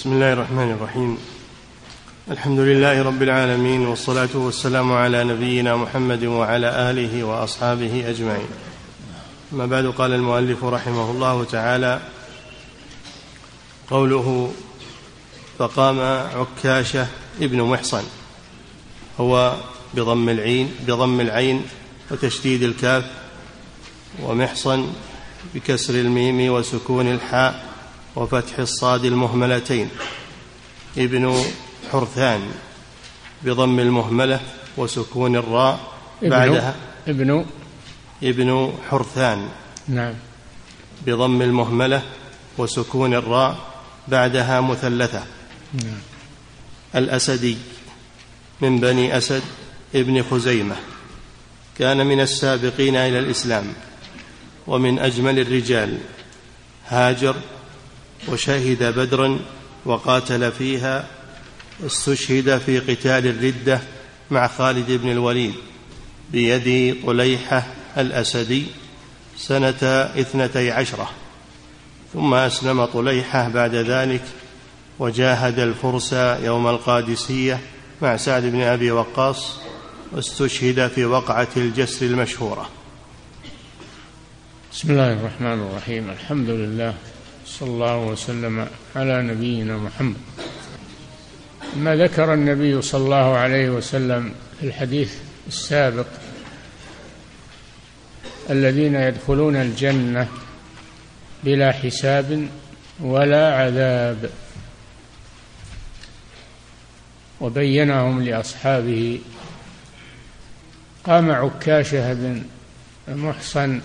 بسم الله الرحمن الرحيم. الحمد لله رب العالمين والصلاة والسلام على نبينا محمد وعلى آله وأصحابه أجمعين. اما بعد قال المؤلف رحمه الله تعالى قوله فقام عكاشة ابن محصن هو بضم العين بضم العين وتشديد الكاف ومحصن بكسر الميم وسكون الحاء وفتح الصاد المهملتين. ابن حرثان بضم المهملة وسكون الراء ابن بعدها. ابن ابن حرثان نعم. بضم المهملة وسكون الراء بعدها مثلثة. نعم. الأسدي من بني أسد ابن خزيمة. كان من السابقين إلى الإسلام ومن أجمل الرجال. هاجر وشهد بدرا وقاتل فيها استشهد في قتال الردة مع خالد بن الوليد بيد طليحة الأسدي سنة اثنتي عشرة. ثم أسلم طليحة بعد ذلك وجاهد الفرس يوم القادسية مع سعد بن أبي وقاص واستشهد في وقعة الجسر المشهورة. بسم الله الرحمن الرحيم. الحمد لله صلى الله وسلم على نبينا محمد. ما ذكر النبي صلى الله عليه وسلم في الحديث السابق الذين يدخلون الجنة بلا حساب ولا عذاب وبينهم لأصحابه قام عكاشة بن محصن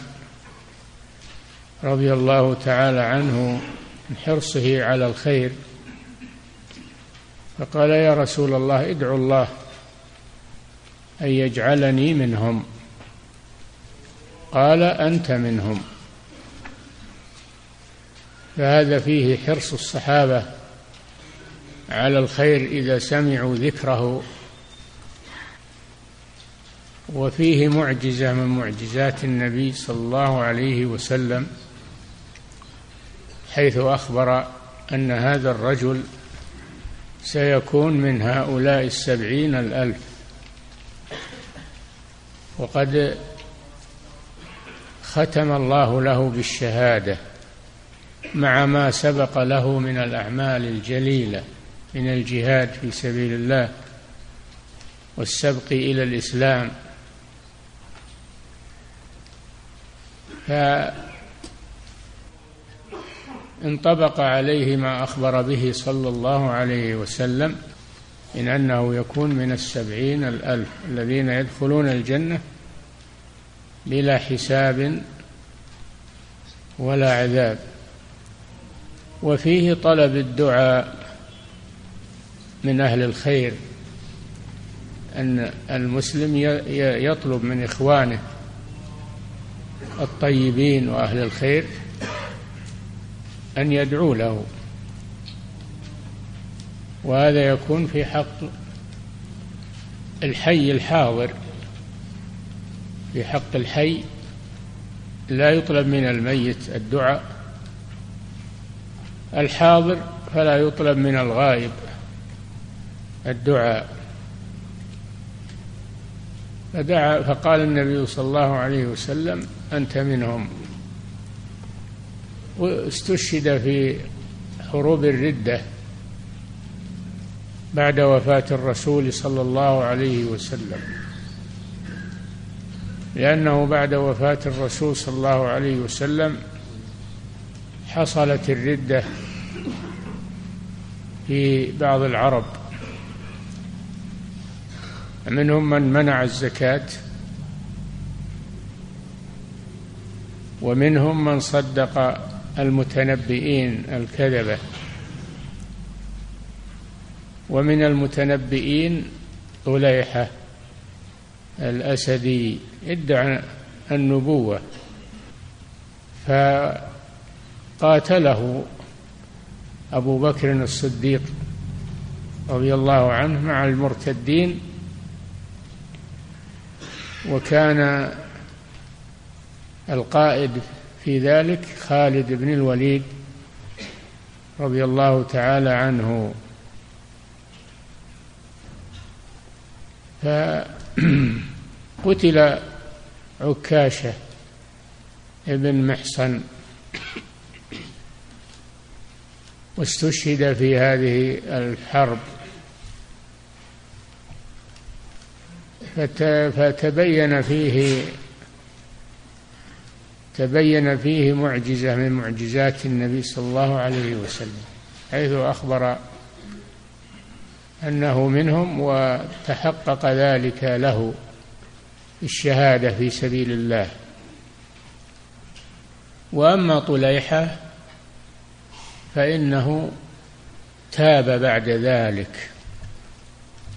رضي الله تعالى عنه من حرصه على الخير فقال يا رسول الله ادعو الله أن يجعلني منهم. قال أنت منهم. فهذا فيه حرص الصحابة على الخير إذا سمعوا ذكره وفيه معجزة من معجزات النبي صلى الله عليه وسلم. حيث أخبر أن هذا الرجل سيكون من هؤلاء السبعين الألف. وقد ختم الله له بالشهادة مع ما سبق له من الأعمال الجليلة من الجهاد في سبيل الله والسبق إلى الإسلام. انطبق عليه ما أخبر به صلى الله عليه وسلم من أنه يكون من السبعين الألف الذين يدخلون الجنة بلا حساب ولا عذاب. وفيه طلب الدعاء من أهل الخير أن المسلم يطلب من إخوانه الطيبين وأهل الخير أن يدعو له. وهذا يكون في حق الحي الحاضر. في حق الحي لا يطلب من الميت الدعاء. الحاضر فلا يطلب من الغائب الدعاء. فدعا فقال النبي صلى الله عليه وسلم أنت منهم. واستشهد في حروب الردة بعد وفاة الرسول صلى الله عليه وسلم. لأنه بعد وفاة الرسول صلى الله عليه وسلم حصلت الردة في بعض العرب. منهم من منع الزكاة ومنهم من صدق المتنبئين الكذبة. ومن المتنبئين طليحة الأسدي ادعى النبوة فقاتله أبو بكر الصديق رضي الله عنه مع المرتدين. وكان القائد في ذلك خالد بن الوليد رضي الله تعالى عنه. فقتل عكاشة ابن محصن واستشهد في هذه الحرب. فتبين فيه تبين فيه معجزة من معجزات النبي صلى الله عليه وسلم حيث أخبر أنه منهم وتحقق ذلك له الشهادة في سبيل الله. وأما طليحة فإنه تاب بعد ذلك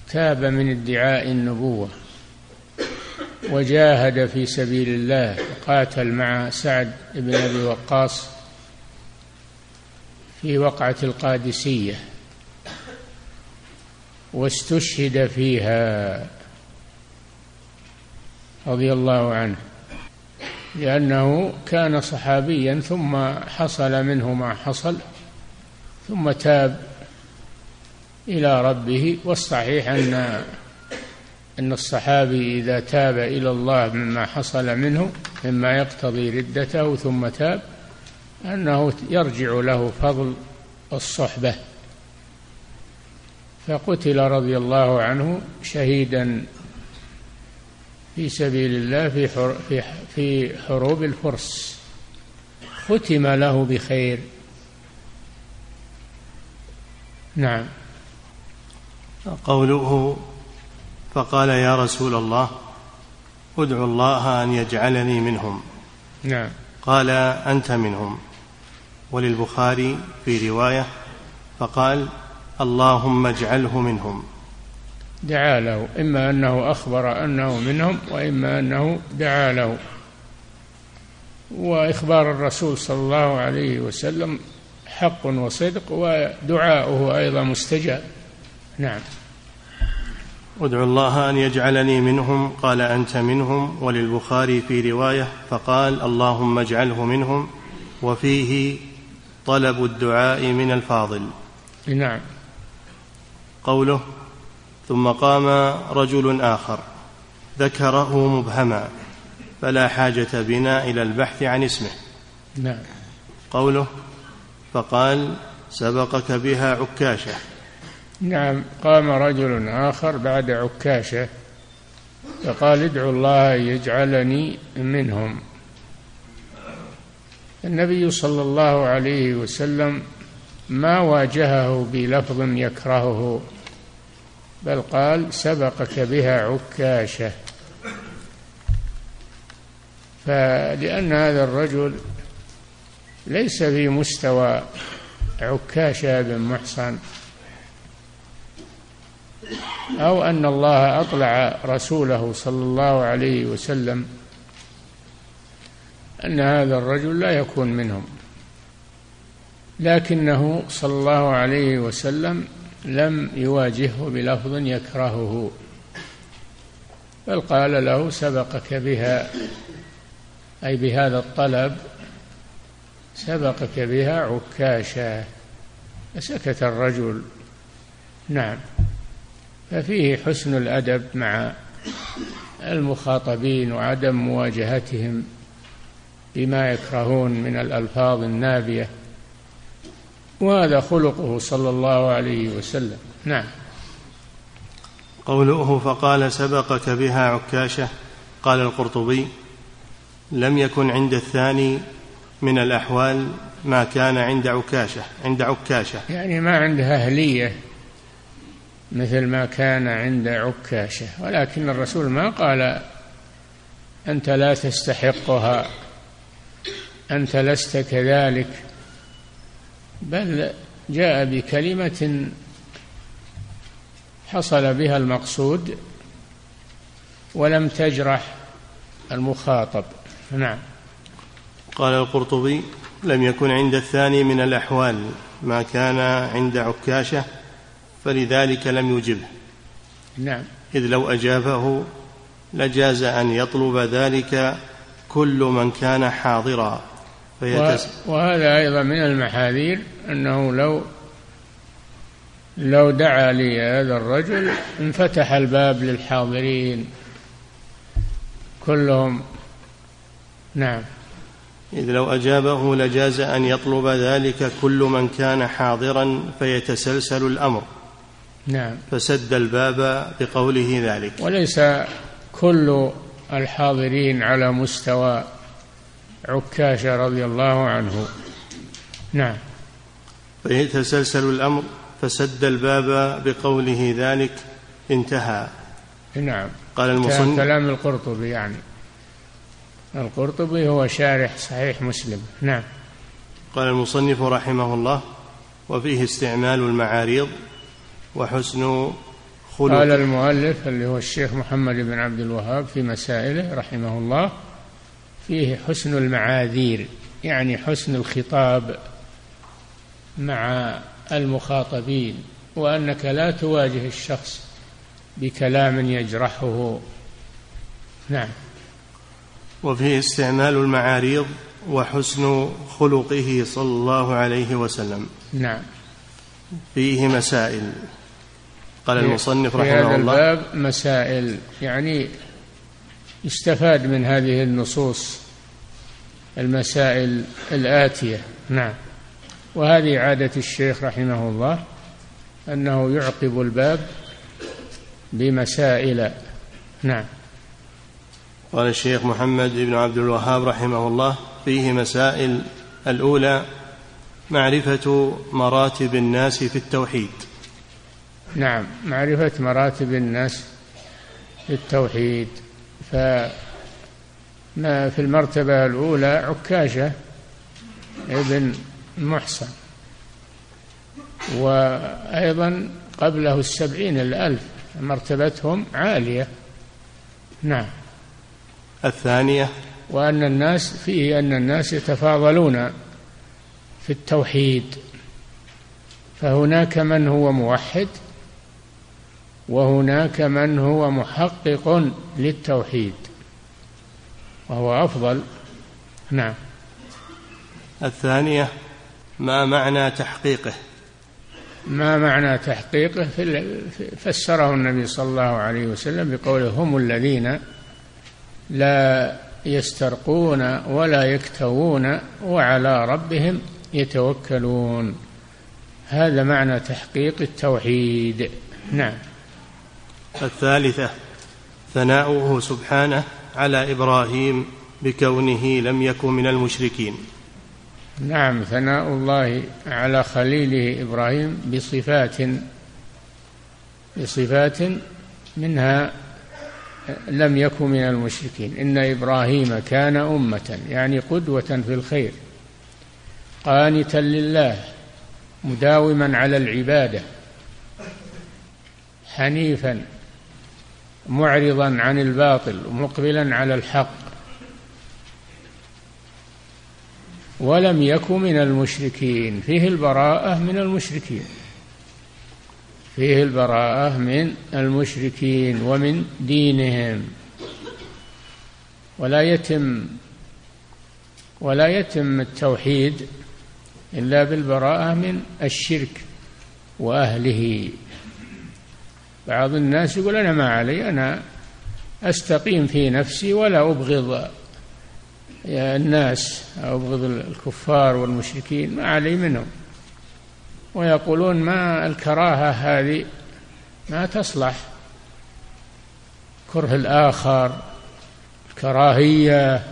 تاب من ادعاء النبوة. وجاهد في سبيل الله وقاتل مع سعد بن أبي وقاص في وقعة القادسية واستشهد فيها رضي الله عنه لأنه كان صحابيا ثم حصل منه ما حصل ثم تاب إلى ربه والصحيح أن أن الصحابي إذا تاب إلى الله مما حصل منه مما يقتضي ردته ثم تاب أنه يرجع له فضل الصحبة. فقتل رضي الله عنه شهيدا في سبيل الله في في حروب الفرس. ختم له بخير. نعم. قوله فقال يا رسول الله ادعو الله أن يجعلني منهم. نعم. قال أنت منهم. وللبخاري في رواية فقال اللهم اجعله منهم. دعا له إما أنه أخبر أنه منهم وإما أنه دعا له. وإخبار الرسول صلى الله عليه وسلم حق وصدق ودعاؤه أيضا مستجاب. نعم. ادعو الله أن يجعلني منهم قال أنت منهم وللبخاري في رواية فقال اللهم اجعله منهم وفيه طلب الدعاء من الفاضل. نعم. قوله ثم قام رجل آخر ذكره مبهما فلا حاجة بنا إلى البحث عن اسمه. نعم. قوله فقال سبقك بها عكاشة نعم قام رجل آخر بعد عكاشة فقال ادعوا الله يجعلني منهم. النبي صلى الله عليه وسلم ما واجهه بلفظ يكرهه بل قال سبقك بها عكاشة. فلأن هذا الرجل ليس في مستوى عكاشة بن محصن أو أن الله أطلع رسوله صلى الله عليه وسلم أن هذا الرجل لا يكون منهم. لكنه صلى الله عليه وسلم لم يواجهه بلفظ يكرهه بل قال له سبقك بها أي بهذا الطلب سبقك بها عكاشا فسكت الرجل. نعم. ففيه حسن الأدب مع المخاطبين وعدم مواجهتهم بما يكرهون من الألفاظ النابية وهذا خلقه صلى الله عليه وسلم. نعم. قوله فقال سبقك بها عكاشة قال القرطبي لم يكن عند الثاني من الأحوال ما كان عند عكاشة عند عكاشة. يعني ما عندها أهلية. مثل ما كان عند عكاشة. ولكن الرسول ما قال أنت لا تستحقها أنت لست كذلك بل جاء بكلمة حصل بها المقصود ولم تجرح المخاطب. نعم. قال القرطبي لم يكن عند الثاني من الأحوال ما كان عند عكاشة فلذلك لم يجبه. نعم. إذ لو أجابه لجاز أن يطلب ذلك كل من كان حاضرا. فيتس... وهذا أيضا من المحاذير أنه لو لو دعا لي هذا الرجل انفتح الباب للحاضرين كلهم. نعم. إذ لو أجابه لجاز أن يطلب ذلك كل من كان حاضرا فيتسلسل الأمر. نعم. فسد الباب بقوله ذلك. وليس كل الحاضرين على مستوى عكاشة رضي الله عنه. نعم. فيتسلسل الأمر فسد الباب بقوله ذلك انتهى. نعم. قال المصنف كلام القرطبي يعني. القرطبي هو شارح صحيح مسلم. نعم. قال المصنف رحمه الله وفيه استعمال المعاريض وحسن خلق. قال المؤلف اللي هو الشيخ محمد بن عبد الوهاب في مسائله رحمه الله فيه حسن المعاذير يعني حسن الخطاب مع المخاطبين وأنك لا تواجه الشخص بكلام يجرحه. نعم. وفيه استعمال المعاريض وحسن خلقه صلى الله عليه وسلم. نعم. فيه مسائل. قال المصنف رحمه في هذا الله. الباب مسائل يعني يستفاد من هذه النصوص المسائل الآتية. نعم. وهذه عادة الشيخ رحمه الله أنه يعقب الباب بمسائل. نعم. قال الشيخ محمد بن عبد الوهاب رحمه الله فيه مسائل الأولى معرفة مراتب الناس في التوحيد. نعم معرفة مراتب الناس في التوحيد فما في المرتبة الأولى عكاشة ابن محسن وأيضا قبله السبعين الألف مرتبتهم عالية. نعم. الثانية وأن الناس فيه أن الناس يتفاضلون في التوحيد. فهناك من هو موحد وهناك من هو محقق للتوحيد وهو أفضل. نعم. الثانية ما معنى تحقيقه؟ ما معنى تحقيقه؟ فسره النبي صلى الله عليه وسلم بقوله هم الذين لا يسترقون ولا يكتوون وعلى ربهم يتوكلون. هذا معنى تحقيق التوحيد. نعم. الثالثة ثناؤه سبحانه على إبراهيم بكونه لم يكن من المشركين. نعم ثناء الله على خليله إبراهيم بصفات بصفات منها لم يكن من المشركين. إن إبراهيم كان أمة يعني قدوة في الخير قانتا لله مداوما على العبادة حنيفا معرضا عن الباطل مقبلا على الحق. ولم يكن من المشركين. فيه البراءة من المشركين. فيه البراءة من المشركين ومن دينهم. ولا يتم ولا يتم التوحيد إلا بالبراءة من الشرك وأهله. بعض الناس يقول أنا ما علي أنا أستقيم في نفسي ولا أبغض الناس أو أبغض الكفار والمشركين ما علي منهم. ويقولون ما الكراهة هذه ما تصلح. كره الآخر الكراهية.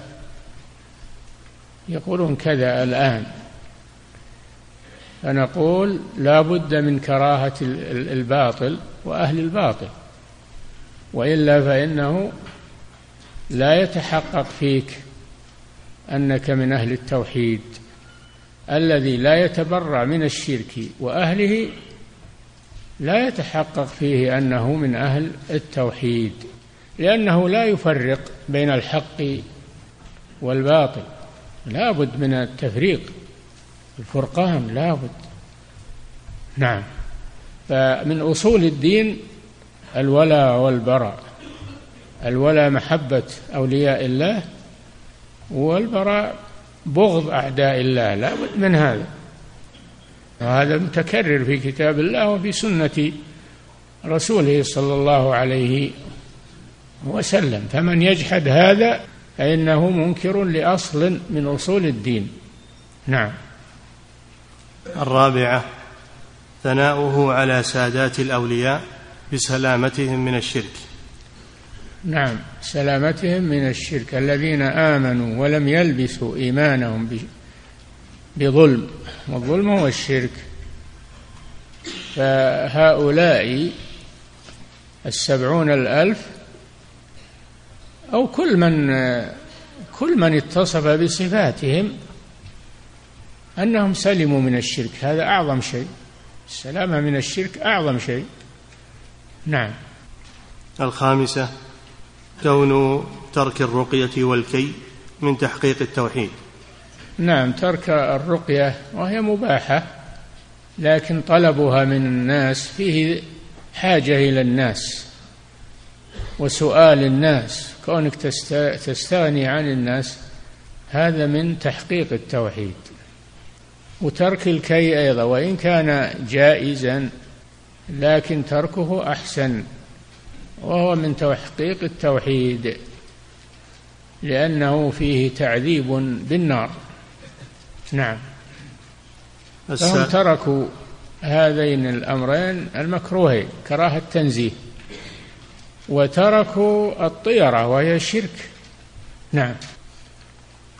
يقولون كذا الآن. فنقول لا بد من كراهة الباطل. وأهل الباطل. وإلا فإنه لا يتحقق فيك أنك من أهل التوحيد الذي لا يتبرع من الشرك وأهله لا يتحقق فيه أنه من أهل التوحيد لأنه لا يفرق بين الحق والباطل. لا بد من التفريق الفرقان لا بد. نعم. فمن أصول الدين الولاء والبراء. الولاء محبة أولياء الله والبراء بغض أعداء الله لا بد من هذا. وهذا متكرر في كتاب الله وفي سنة رسوله صلى الله عليه وسلم. فمن يجحد هذا فإنه منكر لأصل من أصول الدين. نعم. الرابعة ثناؤه على سادات الأولياء بسلامتهم من الشرك. نعم سلامتهم من الشرك. الذين آمنوا ولم يلبسوا إيمانهم بظلم والظلم هو الشرك. فهؤلاء السبعون الألف أو كل من كل من اتصف بصفاتهم أنهم سلموا من الشرك. هذا أعظم شيء. السلامة من الشرك أعظم شيء. نعم. الخامسة كون ترك الرقية والكي من تحقيق التوحيد. نعم ترك الرقية وهي مباحة لكن طلبها من الناس فيه حاجة إلى الناس وسؤال الناس. كونك تستغني عن الناس هذا من تحقيق التوحيد. وترك الكي أيضا وإن كان جائزا لكن تركه أحسن وهو من تحقيق التوحيد لأنه فيه تعذيب بالنار. نعم. فهم تركوا هذين الأمرين المكروهين كراهة التنزيه وتركوا الطيرة وهي الشرك. نعم.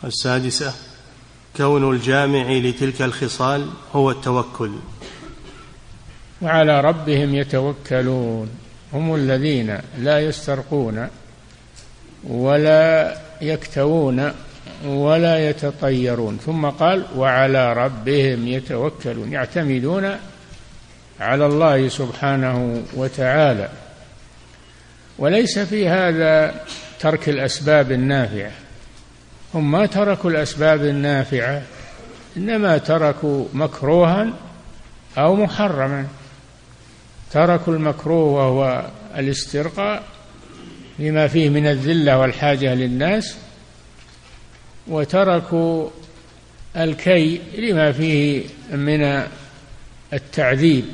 السادسة كون الجامع لتلك الخصال هو التوكل. وعلى ربهم يتوكلون. هم الذين لا يسترقون ولا يكتوون ولا يتطيرون. ثم قال وعلى ربهم يتوكلون. يعتمدون على الله سبحانه وتعالى. وليس في هذا ترك الأسباب النافعة. هم ما تركوا الأسباب النافعة إنما تركوا مكروها أو محرما. تركوا المكروه وهو الاسترقاء لما فيه من الذلة والحاجة للناس وتركوا الكي لما فيه من التعذيب.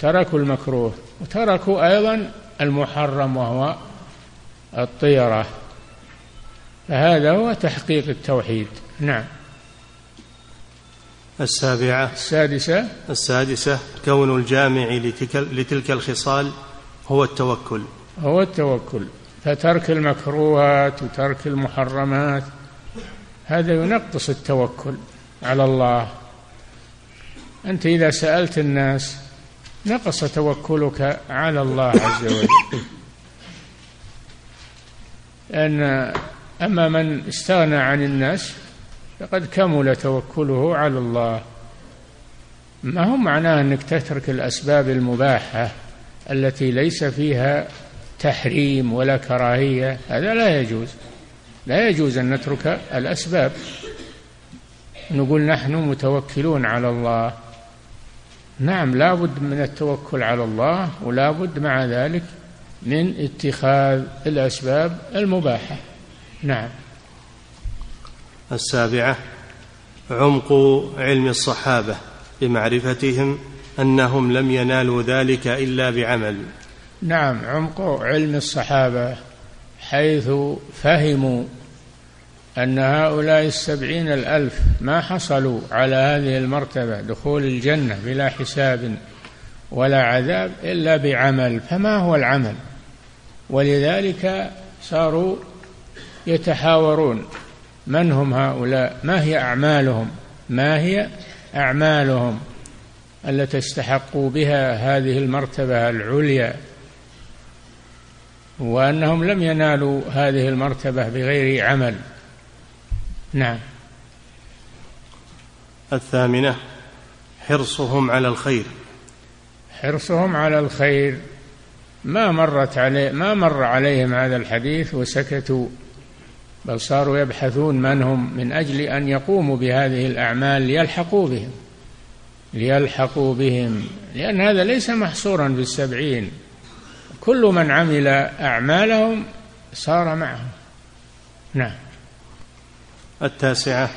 تركوا المكروه وتركوا أيضا المحرم وهو الطيرة. فهذا هو تحقيق التوحيد. نعم. السابعة. السادسة. السادسة كون الجامع لتلك, لتلك الخصال هو التوكل. هو التوكل. فترك المكروهات وترك المحرمات هذا ينقص التوكل على الله. أنت إذا سألت الناس نقص توكلك على الله عز وجل. لأن أما من استغنى عن الناس فقد كمل توكله على الله. ما هو معناه أنك تترك الأسباب المباحة التي ليس فيها تحريم ولا كراهية؟ هذا لا يجوز. لا يجوز أن نترك الأسباب. نقول نحن متوكلون على الله. نعم لا بد من التوكل على الله ولا بد مع ذلك من اتخاذ الأسباب المباحة. نعم. السابعة عمق علم الصحابة بمعرفتهم أنهم لم ينالوا ذلك إلا بعمل. نعم عمق علم الصحابة حيث فهموا أن هؤلاء السبعين الألف ما حصلوا على هذه المرتبة دخول الجنة بلا حساب ولا عذاب إلا بعمل فما هو العمل؟ ولذلك صاروا يتحاورون. من هم هؤلاء؟ ما هي أعمالهم؟ ما هي أعمالهم التي استحقوا بها هذه المرتبة العليا؟ وأنهم لم ينالوا هذه المرتبة بغير عمل. نعم. الثامنة حرصهم على الخير. حرصهم على الخير. ما مرت عليه ما مر عليهم هذا الحديث وسكتوا. بل صاروا يبحثون من هم من أجل أن يقوموا بهذه الأعمال ليلحقوا بهم ليلحقوا بهم. لأن هذا ليس محصورا بالسبعين كل من عمل أعمالهم صار معهم. نعم. التاسعة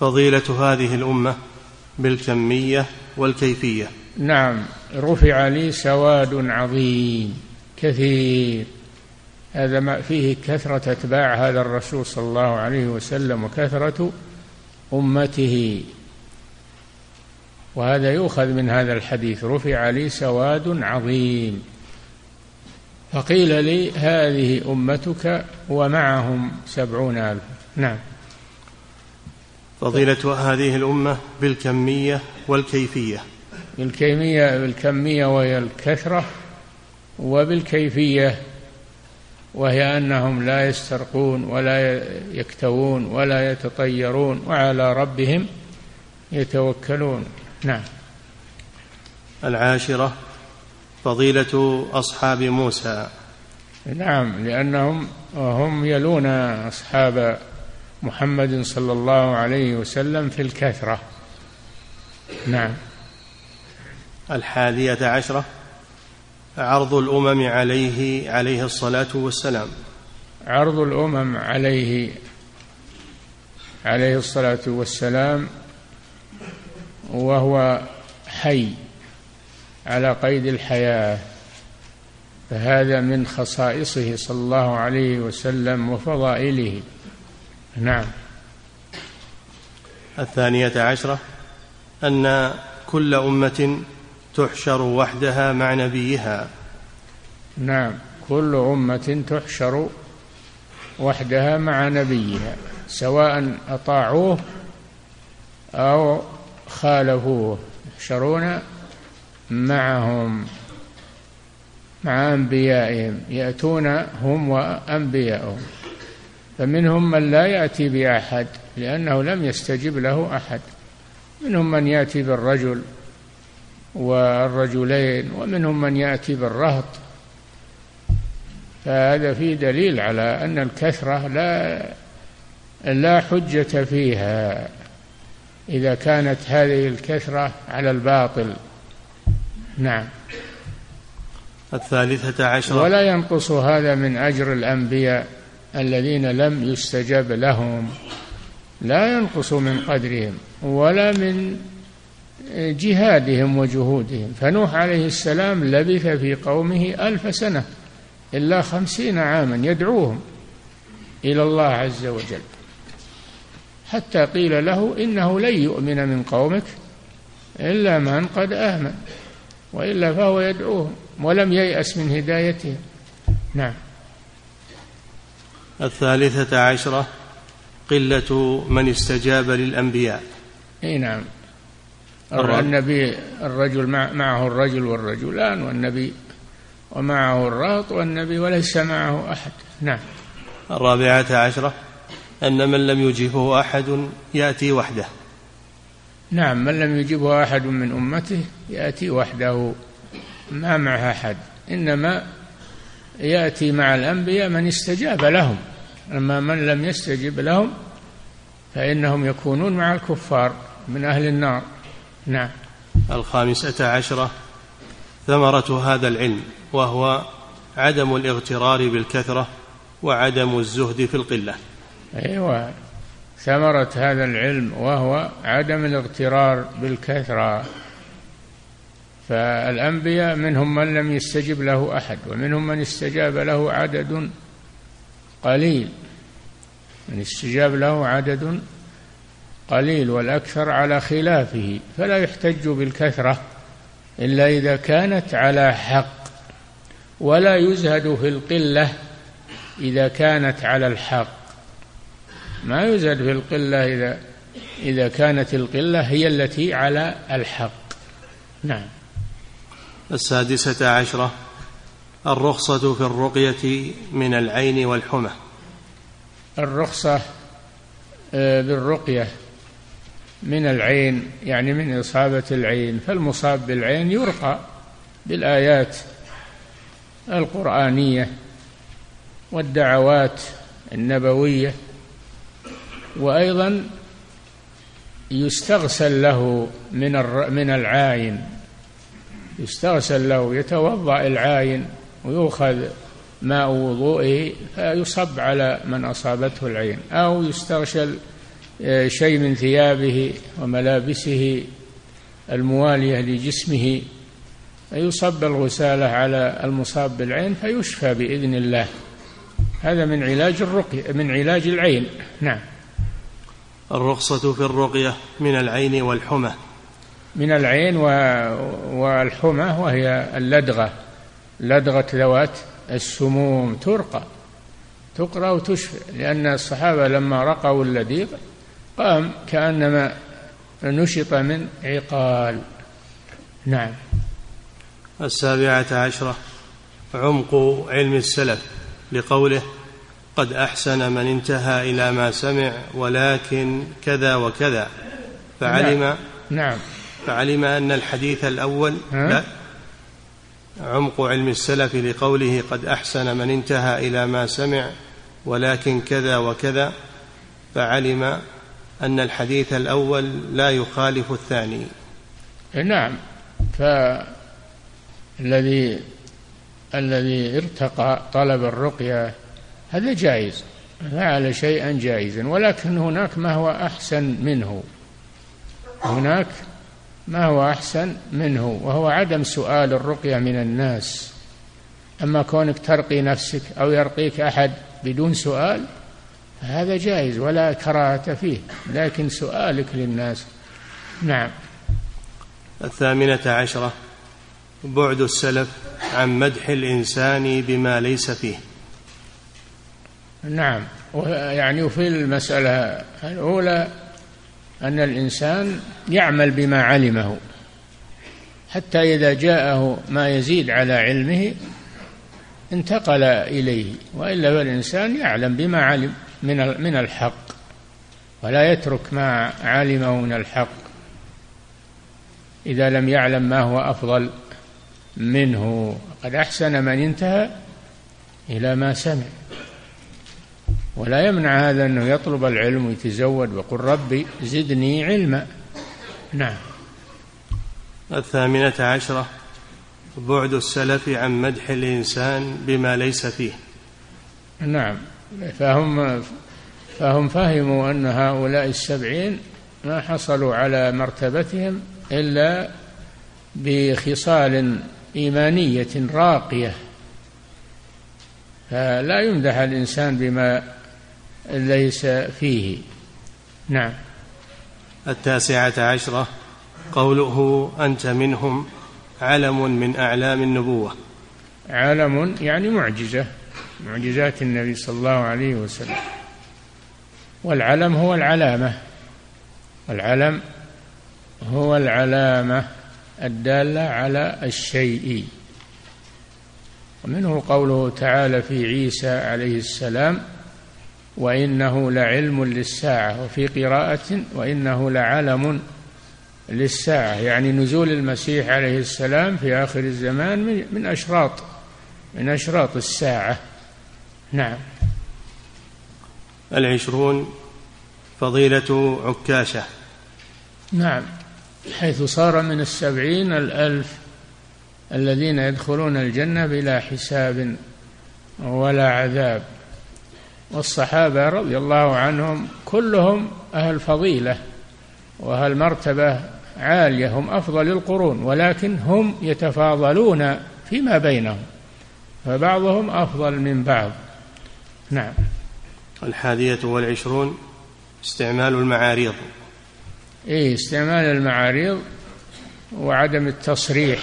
فضيلة هذه الأمة بالكمية والكيفية. نعم. رفع لي سواد عظيم كثير. هذا ما فيه كثرة أتباع هذا الرسول صلى الله عليه وسلم وكثرة أمته. وهذا يؤخذ من هذا الحديث. رفع لي سواد عظيم. فقيل لي هذه أمتك ومعهم سبعون ألف. نعم. فضيلة هذه الأمة بالكمية والكيفية. بالكمية بالكمية وهي الكثرة وبالكيفية. وهي أنهم لا يسترقون ولا يكتوون ولا يتطيرون وعلى ربهم يتوكلون. نعم. العاشرة فضيلة أصحاب موسى. نعم لأنهم هم يلون أصحاب محمد صلى الله عليه وسلم في الكثرة. نعم. الحادية عشرة عرض الأمم عليه عليه الصلاة والسلام. عرض الأمم عليه عليه الصلاة والسلام وهو حي على قيد الحياة فهذا من خصائصه صلى الله عليه وسلم وفضائله. نعم. الثانية عشرة أن كل أمة تحشر وحدها مع نبيها. نعم. كل أمة تحشر وحدها مع نبيها سواء أطاعوه أو خالفوه يحشرون معهم مع أنبيائهم يأتون هم وأنبياؤهم فمنهم من لا يأتي بأحد لأنه لم يستجب له أحد. منهم من يأتي بالرجل والرجلين ومنهم من يأتي بالرهط. فهذا فيه دليل على أن الكثرة لا لا حجة فيها. إذا كانت هذه الكثرة على الباطل. نعم. الثالثة عشرة. ولا ينقص هذا من أجر الأنبياء الذين لم يستجب لهم. لا ينقص من قدرهم ولا من جهادهم وجهودهم. فنوح عليه السلام لبث في قومه ألف سنة إلا خمسين عاما يدعوهم إلى الله عز وجل. حتى قيل له إنه لن يؤمن من قومك إلا من قد آمن وإلا فهو يدعوهم ولم ييأس من هدايتهم. نعم. الثالثة عشرة قلة من استجاب للأنبياء. إي نعم. النبي الرجل معه الرجل والرجلان والنبي ومعه الرهط والنبي وليس معه أحد. نعم. الرابعة عشرة أن من لم يجبه أحد يأتي وحده. نعم من لم يجبه أحد من أمته يأتي وحده ما معه أحد. إنما يأتي مع الأنبياء من استجاب لهم. أما من لم يستجب لهم فإنهم يكونون مع الكفار من أهل النار. نعم. الخامسة عشرة ثمرة هذا العلم وهو عدم الاغترار بالكثرة وعدم الزهد في القلة. أيوة. ثمرة هذا العلم وهو عدم الاغترار بالكثرة. فالأنبياء منهم من لم يستجب له أحد ومنهم من استجاب له عدد قليل. من استجاب له عدد قليل والأكثر على خلافه فلا يحتج بالكثرة إلا إذا كانت على حق ولا يزهد في القلة إذا كانت على الحق. ما يزهد في القلة إذا إذا كانت القلة هي التي على الحق. نعم. السادسة عشرة الرخصة في الرقية من العين والحمى. الرخصة آه، بالرقية من العين يعني من إصابة العين فالمصاب بالعين يرقى بالآيات القرآنية والدعوات النبوية وأيضا يستغسل له من من العاين يستغسل له يتوضأ العاين ويؤخذ ماء وضوئه فيصب على من أصابته العين أو يستغشل آه، شيء من ثيابه وملابسه الموالية لجسمه فيصب الغسالة على المصاب بالعين فيشفى بإذن الله. هذا من علاج الرقية من علاج العين. نعم. الرخصة في الرقية من العين والحمى. من العين والحمى وهي اللدغة. لدغة ذوات السموم ترقى تقرأ وتشفى لأن الصحابة لما رقوا اللديغ قام كأنما نشط من عقال. نعم. السابعة عشرة عمق علم السلف لقوله قد أحسن من انتهى إلى ما سمع ولكن كذا وكذا. فعلم نعم, نعم. فعلم أن الحديث الأول لا. عمق علم السلف لقوله قد أحسن من انتهى إلى ما سمع ولكن كذا وكذا. فعلم أن الحديث الأول لا يخالف الثاني. نعم. فالذي الذي ارتقى طلب الرقية هذا جائز. فعل شيئا جائزا ولكن هناك ما هو أحسن منه. هناك ما هو أحسن منه وهو عدم سؤال الرقية من الناس. أما كونك ترقي نفسك أو يرقيك أحد بدون سؤال فهذا جائز ولا كراهة فيه لكن سؤالك للناس. نعم. الثامنة عشرة بعد السلف عن مدح الإنسان بما ليس فيه. نعم. يعني وفي المسألة الأولى أن الإنسان يعمل بما علمه حتى إذا جاءه ما يزيد على علمه انتقل إليه وإلا فالإنسان يعلم بما علم. من من الحق. ولا يترك ما علمه من الحق. إذا لم يعلم ما هو أفضل منه. قد أحسن من انتهى إلى ما سمع. ولا يمنع هذا أنه يطلب العلم ويتزود ويقول ربي زدني علما. نعم. الثامنة عشرة. بعد السلف عن مدح الإنسان بما ليس فيه. نعم. فهم فهم فهموا أن هؤلاء السبعين ما حصلوا على مرتبتهم إلا بخصال إيمانية راقية. فلا يمدح الإنسان بما ليس فيه. نعم. التاسعة عشرة. قوله أنت منهم علم من أعلام النبوة. علم يعني معجزة. معجزات النبي صلى الله عليه وسلم. والعلم هو العلامة. العلم هو العلامة الدالة على الشيء. ومنه قوله تعالى في عيسى عليه السلام وإنه لعلم للساعة وفي قراءة وإنه لعلم للساعة. يعني نزول المسيح عليه السلام في آخر الزمان من أشراط من أشراط الساعة. نعم. العشرون فضيلة عكاشة. نعم. حيث صار من السبعين الألف الذين يدخلون الجنة بلا حساب ولا عذاب. والصحابة رضي الله عنهم كلهم أهل فضيلة وأهل مرتبة عالية هم أفضل القرون ولكن هم يتفاضلون فيما بينهم فبعضهم أفضل من بعض. نعم. الحادية والعشرون استعمال المعاريض. إيه استعمال المعاريض وعدم التصريح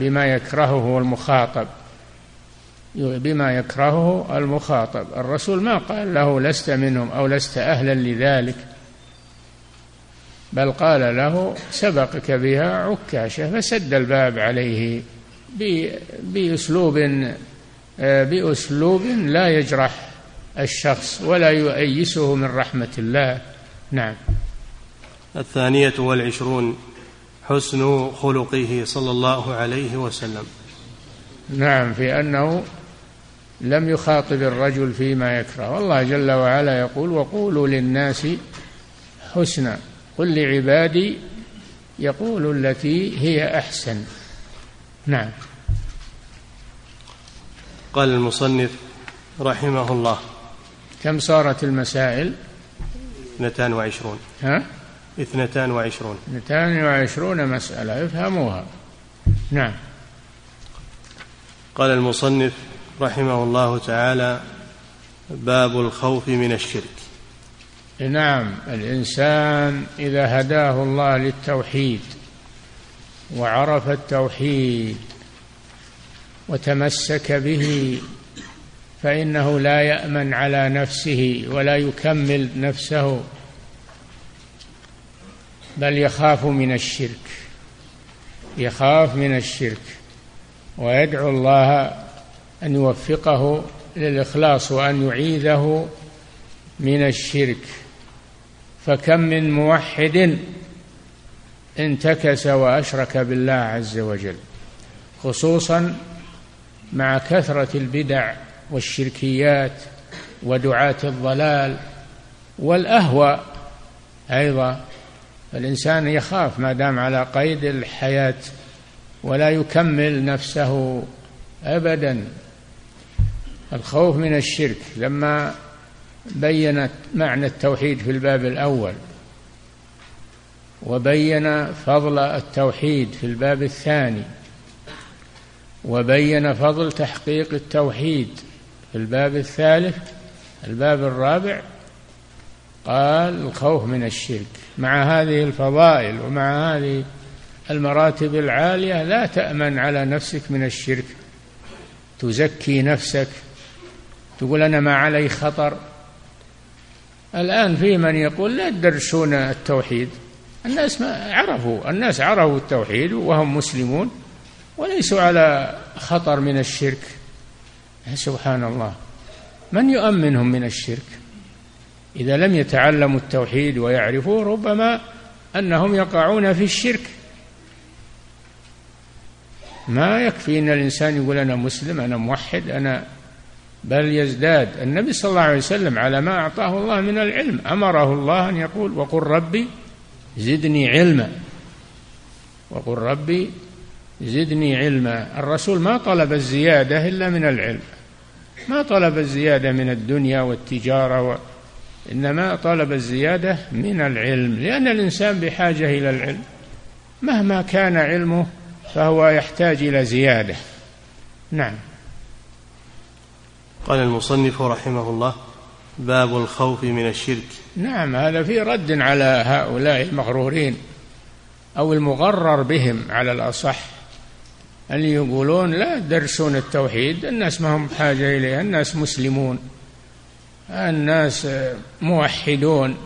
بما يكرهه المخاطب. بما يكرهه المخاطب. الرسول ما قال له لست منهم أو لست أهلا لذلك بل قال له سبقك بها عكاشة فسد الباب عليه بأسلوب بأسلوب لا يجرح. الشخص ولا يؤيسه من رحمة الله. نعم. الثانية والعشرون حسن خلقه صلى الله عليه وسلم. نعم في أنه لم يخاطب الرجل فيما يكره. والله جل وعلا يقول وقولوا للناس حسنا. قل لعبادي يقول التي هي أحسن. نعم. قال المصنف رحمه الله كم صارت المسائل؟ اثنتان وعشرون. ها؟ اثنتان وعشرون. اثنتان وعشرون مسألة افهموها. نعم. قال المصنف رحمه الله تعالى باب الخوف من الشرك. نعم الإنسان إذا هداه الله للتوحيد وعرف التوحيد وتمسك به فإنه لا يأمن على نفسه ولا يكمل نفسه بل يخاف من الشرك يخاف من الشرك ويدعو الله أن يوفقه للإخلاص وأن يعيذه من الشرك. فكم من موحد انتكس وأشرك بالله عز وجل خصوصا مع كثرة البدع والشركيات ودعاة الضلال والأهوى أيضا. الإنسان يخاف ما دام على قيد الحياة ولا يكمل نفسه ابدا. الخوف من الشرك لما بين معنى التوحيد في الباب الأول وبين فضل التوحيد في الباب الثاني وبين فضل تحقيق التوحيد في الباب الثالث الباب الرابع قال الخوف من الشرك. مع هذه الفضائل ومع هذه المراتب العالية لا تأمن على نفسك من الشرك. تزكي نفسك تقول أنا ما علي خطر. الآن في من يقول لا تدرسون التوحيد. الناس ما عرفوا الناس عرفوا التوحيد وهم مسلمون وليسوا على خطر من الشرك. سبحان الله. من يؤمنهم من الشرك؟ إذا لم يتعلموا التوحيد ويعرفوه ربما أنهم يقعون في الشرك. ما يكفي أن الإنسان يقول أنا مسلم أنا موحد أنا بل يزداد. النبي صلى الله عليه وسلم على ما أعطاه الله من العلم أمره الله أن يقول وقل ربي زدني علما. وقل ربي زدني علما. الرسول ما طلب الزيادة إلا من العلم. ما طلب الزيادة من الدنيا والتجارة و... إنما طلب الزيادة من العلم لأن الإنسان بحاجة إلى العلم. مهما كان علمه فهو يحتاج إلى زيادة. نعم. قال المصنف رحمه الله باب الخوف من الشرك. نعم هذا في رد على هؤلاء المغرورين أو المغرر بهم على الأصح. اللي يقولون لا درسون التوحيد الناس ما هم بحاجة إليه الناس مسلمون الناس موحدون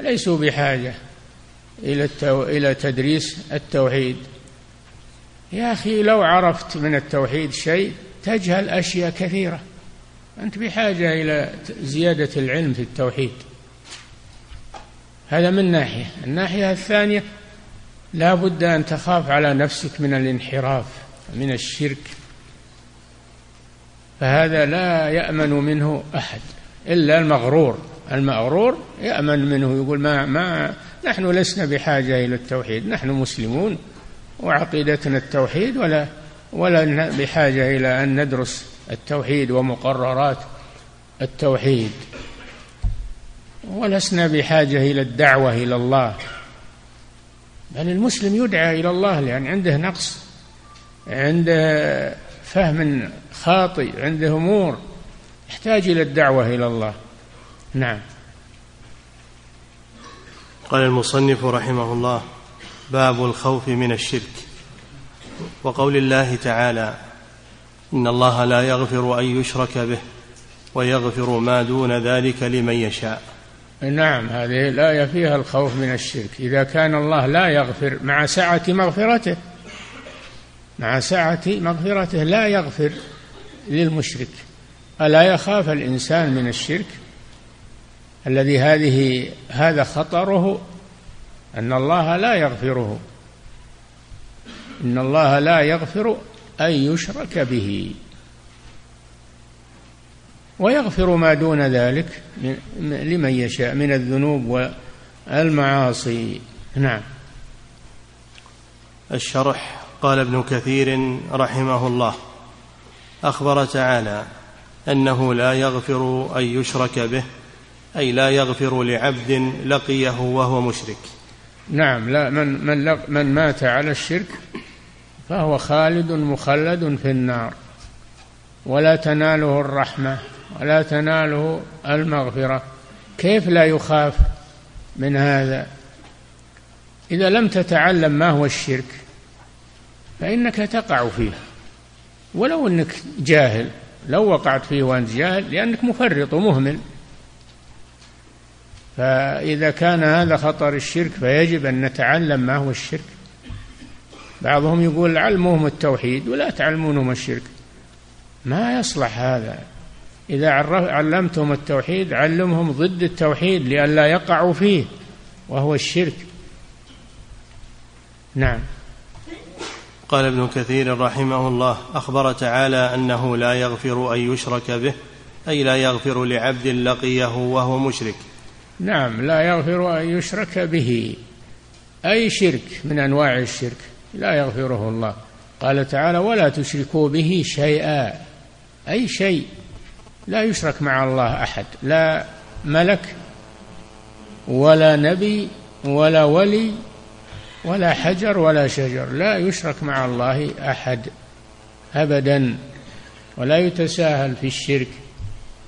ليسوا بحاجة إلى التو... إلى تدريس التوحيد. يا أخي لو عرفت من التوحيد شيء تجهل أشياء كثيرة. أنت بحاجة إلى زيادة العلم في التوحيد. هذا من ناحية. الناحية الثانية لا بد أن تخاف على نفسك من الانحراف. من الشرك فهذا لا يأمن منه أحد إلا المغرور. المغرور يأمن منه يقول ما ما نحن لسنا بحاجة إلى التوحيد نحن مسلمون وعقيدتنا التوحيد ولا ولا بحاجة إلى أن ندرس التوحيد ومقررات التوحيد. ولسنا بحاجة إلى الدعوة إلى الله. بل المسلم يدعى إلى الله لأن عنده نقص عنده فهم خاطئ عنده أمور يحتاج إلى الدعوة إلى الله. نعم. قال المصنف رحمه الله باب الخوف من الشرك. وقول الله تعالى إن الله لا يغفر أن يشرك به ويغفر ما دون ذلك لمن يشاء. نعم هذه الآية فيها الخوف من الشرك. إذا كان الله لا يغفر مع سعة مغفرته مع سعة مغفرته لا يغفر للمشرك. ألا يخاف الإنسان من الشرك؟ الذي هذه هذا خطره أن الله لا يغفره. إن الله لا يغفر أن يشرك به. ويغفر ما دون ذلك لمن يشاء من الذنوب والمعاصي. نعم. الشرح قال ابن كثير رحمه الله أخبر تعالى أنه لا يغفر أن يشرك به أي لا يغفر لعبد لقيه وهو مشرك. نعم لا من من من مات على الشرك فهو خالد مخلد في النار ولا تناله الرحمة ولا تناله المغفرة. كيف لا يخاف من هذا؟ إذا لم تتعلم ما هو الشرك فإنك تقع فيه ولو إنك جاهل لو وقعت فيه وأنت جاهل لأنك مفرط ومهمل. فإذا كان هذا خطر الشرك فيجب أن نتعلم ما هو الشرك. بعضهم يقول علموهم التوحيد ولا تعلمونهم الشرك. ما يصلح هذا. إذا علمتهم التوحيد علمهم ضد التوحيد لئلا يقعوا فيه وهو الشرك. نعم. قال ابن كثير رحمه الله أخبر تعالى أنه لا يغفر أن يشرك به أي لا يغفر لعبد لقيه وهو مشرك. نعم لا يغفر أن يشرك به. أي شرك من أنواع الشرك؟ لا يغفره الله. قال تعالى ولا تشركوا به شيئا. أي شيء. لا يشرك مع الله أحد. لا ملك ولا نبي ولا ولي ولا حجر ولا شجر. لا يشرك مع الله أحد ابدا ولا يتساهل في الشرك.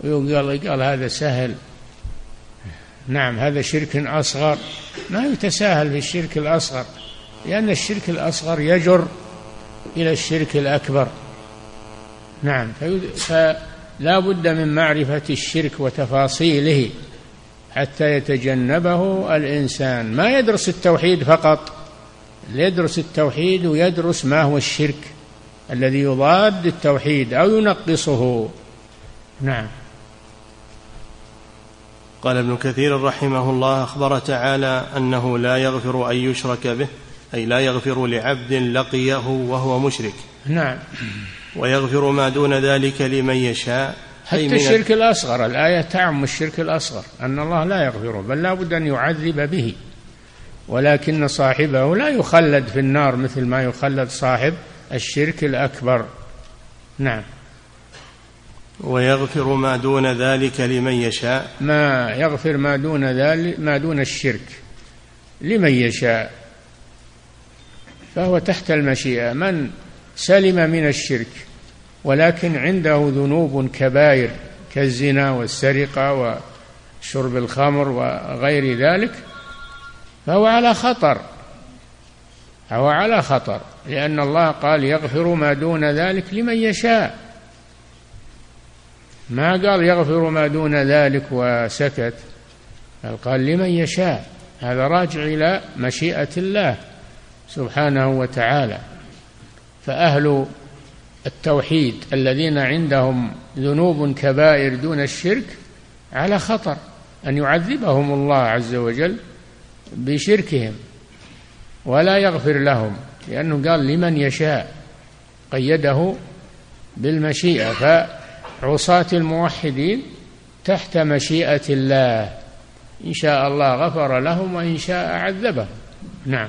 ويقال قال هذا سهل. نعم هذا شرك أصغر. ما يتساهل في الشرك الأصغر لأن الشرك الأصغر يجر إلى الشرك الأكبر. نعم فلا بد من معرفة الشرك وتفاصيله حتى يتجنبه الإنسان. ما يدرس التوحيد فقط يدرس التوحيد ويدرس ما هو الشرك الذي يضاد التوحيد أو ينقصه. نعم. قال ابن كثير رحمه الله أخبر تعالى أنه لا يغفر أن يشرك به أي لا يغفر لعبد لقيه وهو مشرك. نعم. ويغفر ما دون ذلك لمن يشاء حتى الشرك الأصغر الآية تعم الشرك الأصغر أن الله لا يغفره بل لا بد أن يعذب به. ولكن صاحبه لا يخلد في النار مثل ما يخلد صاحب الشرك الأكبر. نعم. ويغفر ما دون ذلك لمن يشاء. ما يغفر ما دون ذلك ما دون الشرك لمن يشاء. فهو تحت المشيئة. من سلم من الشرك ولكن عنده ذنوب كبائر كالزنا والسرقة وشرب الخمر وغير ذلك فهو على خطر. هو على خطر. لأن الله قال يغفر ما دون ذلك لمن يشاء. ما قال يغفر ما دون ذلك وسكت. بل قال لمن يشاء. هذا راجع إلى مشيئة الله سبحانه وتعالى. فأهل التوحيد الذين عندهم ذنوب كبائر دون الشرك على خطر. أن يعذبهم الله عز وجل بشركهم ولا يغفر لهم لأنه قال لمن يشاء قيده بالمشيئة فعصاة الموحدين تحت مشيئة الله إن شاء الله غفر لهم وإن شاء عذبهم. نعم.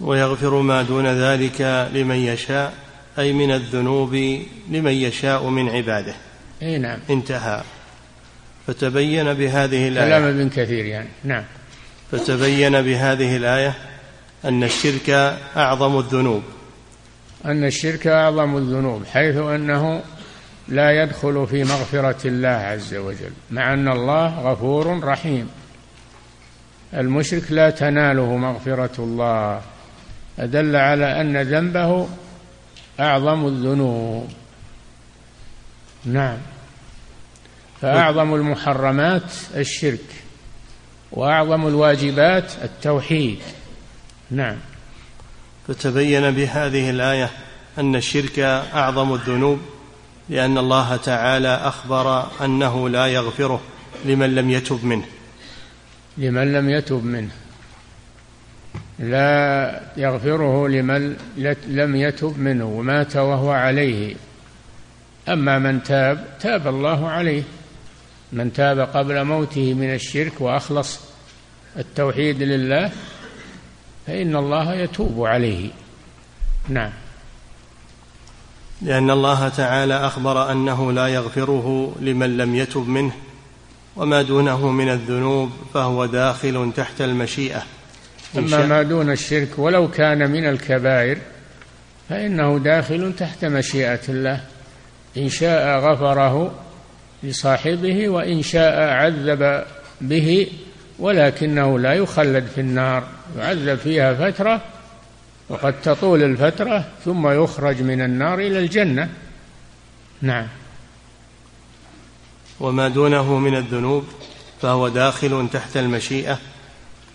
ويغفر ما دون ذلك لمن يشاء أي من الذنوب لمن يشاء من عباده. أي نعم. انتهى. فتبين بهذه الآية. كلام ابن كثير يعني. نعم. فتبين بهذه الآية أن الشرك أعظم الذنوب. أن الشرك أعظم الذنوب حيث أنه لا يدخل في مغفرة الله عز وجل مع أن الله غفور رحيم. المشرك لا تناله مغفرة الله. أدل على أن ذنبه أعظم الذنوب. نعم. فأعظم المحرمات الشرك وأعظم الواجبات التوحيد. نعم. فتبين بهذه الآية أن الشرك أعظم الذنوب لأن الله تعالى أخبر أنه لا يغفره لمن لم يتب منه. لمن لم يتب منه. لا يغفره لمن لم يتب منه ومات وهو عليه. أما من تاب تاب الله عليه. من تاب قبل موته من الشرك وأخلص التوحيد لله فإن الله يتوب عليه. نعم. لأن الله تعالى أخبر أنه لا يغفره لمن لم يتب منه وما دونه من الذنوب فهو داخل تحت المشيئة. أما ما دون الشرك ولو كان من الكبائر فإنه داخل تحت مشيئة الله. إن شاء غفره لصاحبه وإن شاء عذب به ولكنه لا يخلد في النار يعذب فيها فترة وقد تطول الفترة ثم يخرج من النار إلى الجنة. نعم. وما دونه من الذنوب فهو داخل تحت المشيئة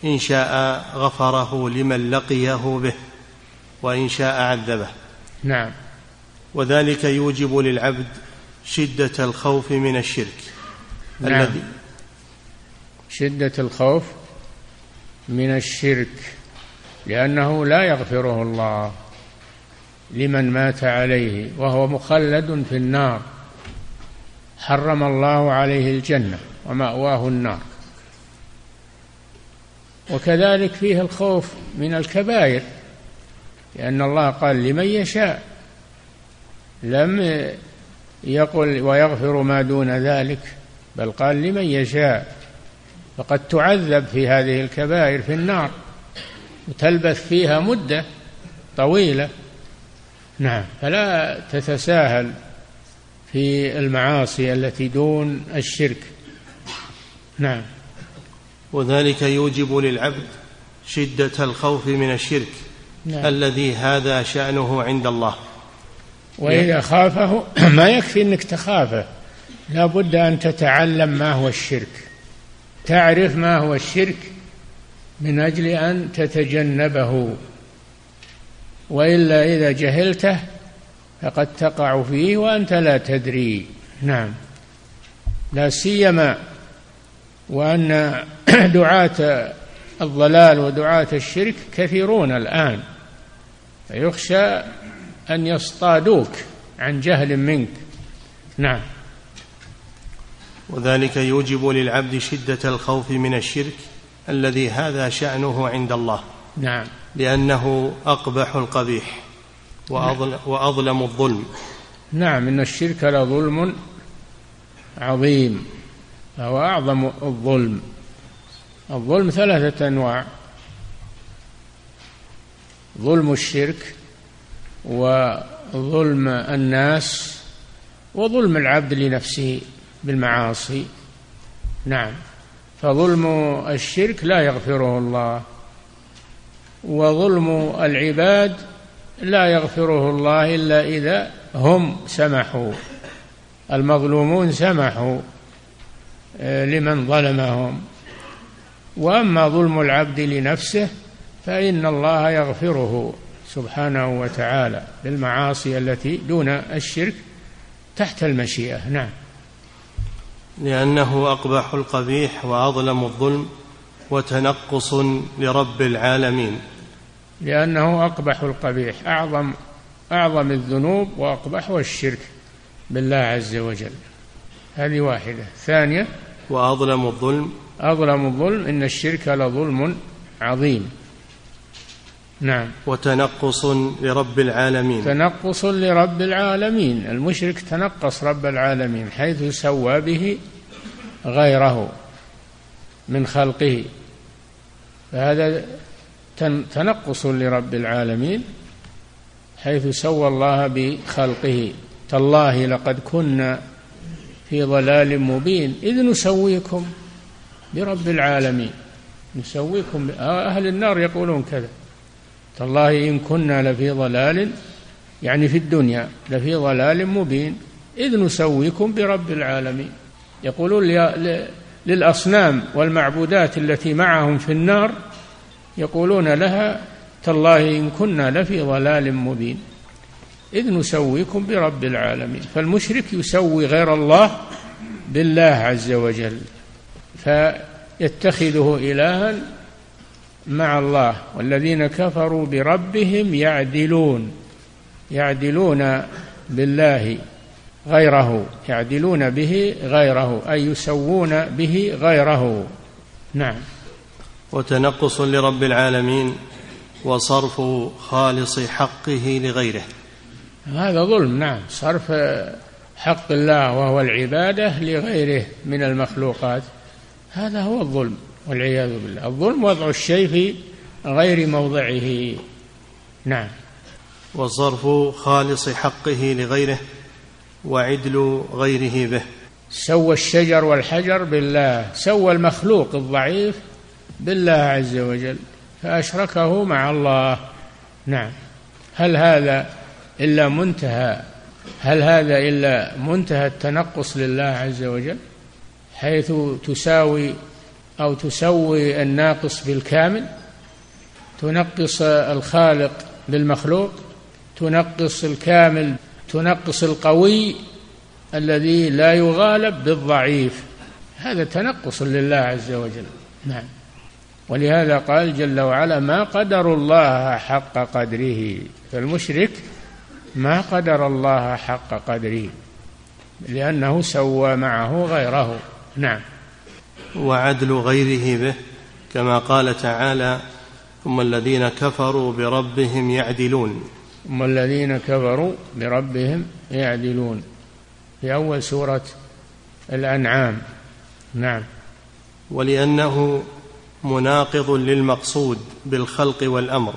إن شاء غفره لمن لقيه به وإن شاء عذبه. نعم. وذلك يوجب للعبد شدة الخوف من الشرك. نعم. الذي شدة الخوف من الشرك لأنه لا يغفره الله لمن مات عليه وهو مخلد في النار. حرم الله عليه الجنة ومأواه النار. وكذلك فيه الخوف من الكبائر لأن الله قال لمن يشاء لم يقل ويغفر ما دون ذلك بل قال لمن يشاء. فقد تعذب في هذه الكبائر في النار وتلبث فيها مدة طويلة. نعم فلا تتساهل في المعاصي التي دون الشرك. نعم. وذلك يوجب للعبد شدة الخوف من الشرك نعم. الذي هذا شأنه عند الله. وإذا خافه ما يكفي إنك تخافه. لا بد أن تتعلم ما هو الشرك. تعرف ما هو الشرك من أجل أن تتجنبه. وإلا إذا جهلته فقد تقع فيه وأنت لا تدري. نعم. لا سيما وأن دعاة الضلال ودعاة الشرك كثيرون الآن. فيخشى أن يصطادوك عن جهل منك. نعم. وذلك يوجب للعبد شدة الخوف من الشرك الذي هذا شأنه عند الله. نعم. لأنه أقبح القبيح وأظلم, وأظلم الظلم. نعم إن الشرك لظلم عظيم. فهو أعظم الظلم. الظلم ثلاثة أنواع. ظلم الشرك وظلم الناس وظلم العبد لنفسه بالمعاصي. نعم. فظلم الشرك لا يغفره الله وظلم العباد لا يغفره الله إلا إذا هم سمحوا المظلومون سمحوا آه، لمن ظلمهم. وأما ظلم العبد لنفسه فإن الله يغفره. سبحانه وتعالى بالمعاصي التي دون الشرك تحت المشيئة. نعم. لأنه أقبح القبيح وأظلم الظلم وتنقص لرب العالمين. لأنه أقبح القبيح أعظم أعظم الذنوب وأقبحها الشرك بالله عز وجل. هذه واحدة. ثانية وأظلم الظلم. أظلم الظلم إن الشرك لظلم عظيم. نعم. وتنقص لرب العالمين. تنقص لرب العالمين. المشرك تنقص رب العالمين حيث سوى به غيره من خلقه. فهذا تنقص لرب العالمين حيث سوى الله بخلقه. تالله لقد كنا في ضلال مبين. إذ نسويكم برب العالمين. نسويكم أهل النار يقولون كذا. تالله إن كنا لفي ضلال يعني في الدنيا لفي ضلال مبين إذ نسويكم برب العالمين. يقولون للأصنام والمعبودات التي معهم في النار يقولون لها تالله إن كنا لفي ضلال مبين إذ نسويكم برب العالمين. فالمشرك يسوي غير الله بالله عز وجل فيتخذه إلها مع الله والذين كفروا بربهم يعدلون يعدلون بالله غيره يعدلون به غيره أي يسوون به غيره. نعم. وتنقص لرب العالمين وصرف خالص حقه لغيره. هذا ظلم نعم. صرف حق الله وهو العبادة لغيره من المخلوقات هذا هو الظلم. والعياذ بالله. الظلم وضع الشيء في غير موضعه. نعم. وصرف خالص حقه لغيره وعدل غيره به. سوى الشجر والحجر بالله. سوى المخلوق الضعيف بالله عز وجل. فأشركه مع الله. نعم. هل هذا إلا منتهى؟ هل هذا إلا منتهى التنقص لله عز وجل؟ حيث تساوي أو تسوي الناقص بالكامل تنقص الخالق بالمخلوق تنقص الكامل تنقص القوي الذي لا يغالب بالضعيف. هذا تنقص لله عز وجل. نعم. ولهذا قال جل وعلا ما قدر الله حق قدره. فالمشرك ما قدر الله حق قدره لأنه سوى معه غيره. نعم. وعدل غيره به كما قال تعالى ثم الذين كفروا بربهم يعدلون. ثم الذين كفروا بربهم يعدلون. في أول سورة الأنعام. نعم. ولأنه مناقض للمقصود بالخلق والأمر.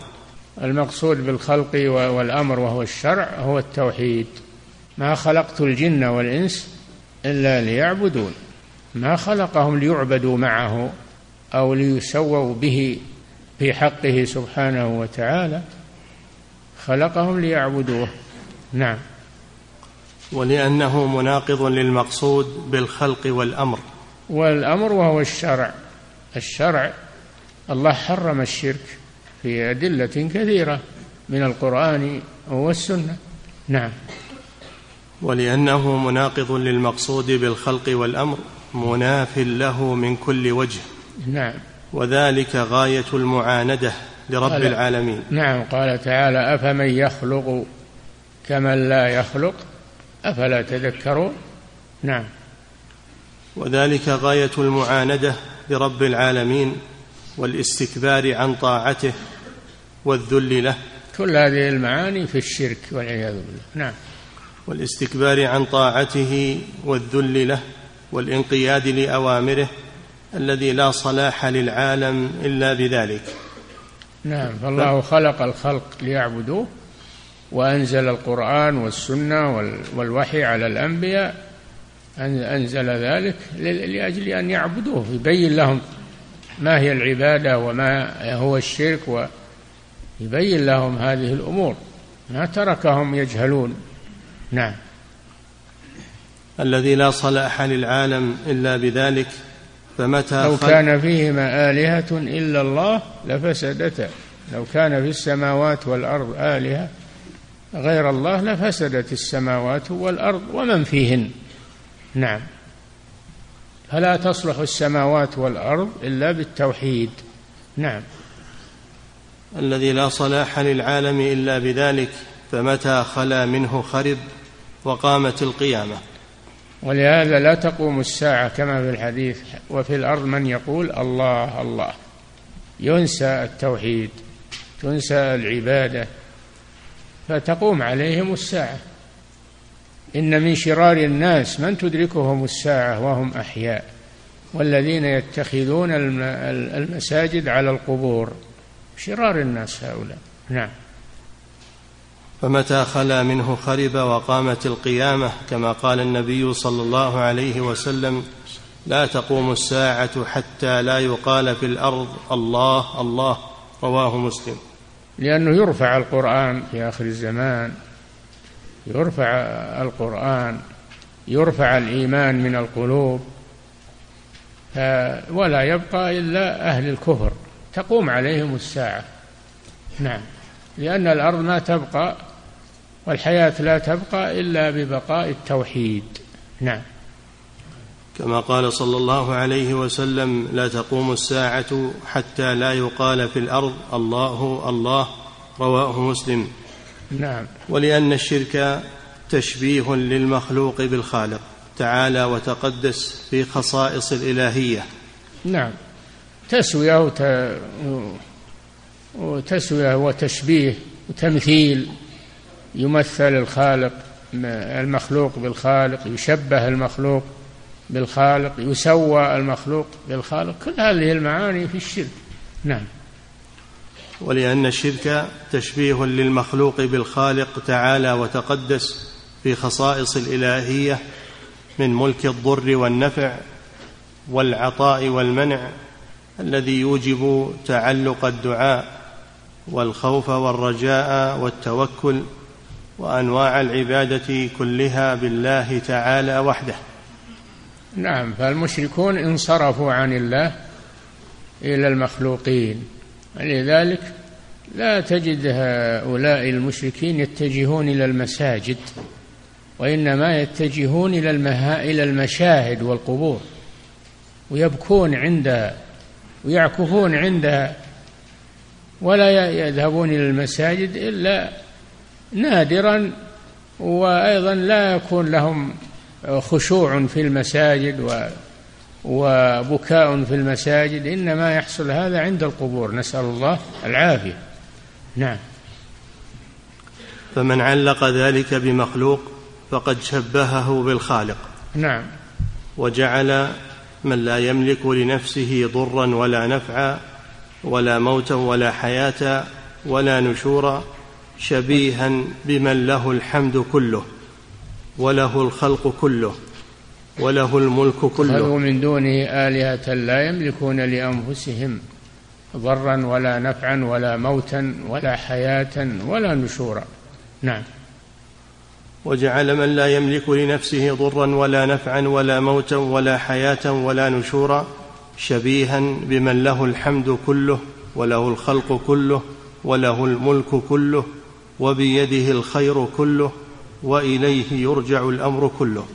المقصود بالخلق والأمر وهو الشرع هو التوحيد. ما خلقت الجن والإنس إلا ليعبدون. ما خلقهم ليعبدوا معه أو ليسووا به في حقه سبحانه وتعالى خلقهم ليعبدوه. نعم. ولأنه مناقض للمقصود بالخلق والأمر. والأمر وهو الشرع. الشرع الله حرم الشرك في أدلة كثيرة من القرآن والسنة. نعم. ولأنه مناقض للمقصود بالخلق والأمر. مناف له من كل وجه. نعم. وذلك غاية المعاندة لرب قال العالمين. نعم قال تعالى أفمن يخلق كمن لا يخلق؟ أفلا تذكرون؟ نعم. وذلك غاية المعاندة لرب العالمين والاستكبار عن طاعته والذل له. كل هذه المعاني في الشرك والعياذ بالله. نعم. والاستكبار عن طاعته والذل له. والانقياد لأوامره الذي لا صلاح للعالم إلا بذلك. نعم فالله خلق الخلق ليعبدوه وأنزل القرآن والسنة والوحي على الأنبياء أنزل ذلك لأجل أن يعبدوه. يبين لهم ما هي العبادة وما هو الشرك ويبين لهم هذه الأمور. ما تركهم يجهلون. نعم. الذي لا صلاح للعالم إلا بذلك فمتى لو كان فيهما آلهة إلا الله لفسدتا. لو كان في السماوات والأرض آلهة غير الله لفسدت السماوات والأرض ومن فيهن. نعم. فلا تصلح السماوات والأرض إلا بالتوحيد. نعم. الذي لا صلاح للعالم إلا بذلك فمتى خلا منه خرب وقامت القيامة؟ ولهذا لا تقوم الساعة كما في الحديث وفي الأرض من يقول الله الله. ينسى التوحيد تنسى العبادة فتقوم عليهم الساعة. إن من شرار الناس من تدركهم الساعة وهم أحياء والذين يتخذون المساجد على القبور. شرار الناس هؤلاء. نعم. فمتى خلا منه خرب وقامت القيامة؟ كما قال النبي صلى الله عليه وسلم لا تقوم الساعة حتى لا يقال في الأرض الله الله. رواه مسلم. لأنه يرفع القرآن في آخر الزمان يرفع القرآن يرفع الإيمان من القلوب. ولا يبقى إلا أهل الكفر تقوم عليهم الساعة. نعم. لأن الأرض ما تبقى والحياة لا تبقى إلا ببقاء التوحيد. نعم. كما قال صلى الله عليه وسلم لا تقوم الساعة حتى لا يقال في الأرض الله الله رواه مسلم. نعم. ولأن الشرك تشبيه للمخلوق بالخالق تعالى وتقدس في خصائص الإلهية. نعم. تسوية وت... وتسوية وتشبيه وتمثيل يمثل الخالق المخلوق بالخالق يشبه المخلوق بالخالق يسوى المخلوق بالخالق. كل هذه المعاني في الشرك. نعم. ولأن الشرك تشبيه للمخلوق بالخالق تعالى وتقدس في خصائص الإلهية من ملك الضر والنفع والعطاء والمنع الذي يوجب تعلق الدعاء والخوف والرجاء والتوكل وأنواع العبادة كلها بالله تعالى وحده. نعم فالمشركون انصرفوا عن الله إلى المخلوقين. لذلك لا تجد هؤلاء المشركين يتجهون إلى المساجد وإنما يتجهون إلى المها إلى المشاهد والقبور ويبكون عندها ويعكفون عندها ولا يذهبون إلى المساجد إلا نادرا وأيضا لا يكون لهم خشوع في المساجد و وبكاء في المساجد إنما يحصل هذا عند القبور. نسأل الله العافية. نعم. فمن علق ذلك بمخلوق فقد شبهه بالخالق. نعم. وجعل من لا يملك لنفسه ضرا ولا نفعا ولا موتا ولا حياة ولا نشورا شبيها بمن له الحمد كله وله الخلق كله وله الملك كله. من دونه آلهة لا يملكون لأنفسهم ضرا ولا نفعا ولا موتا ولا حياة ولا نشورا. نعم. وجعل من لا يملك لنفسه ضرا ولا نفعا ولا موتا ولا حياة ولا نشورا شبيها بمن له الحمد كله وله الخلق كله وله الملك كله وبيده الخير كله وإليه يرجع الأمر كله.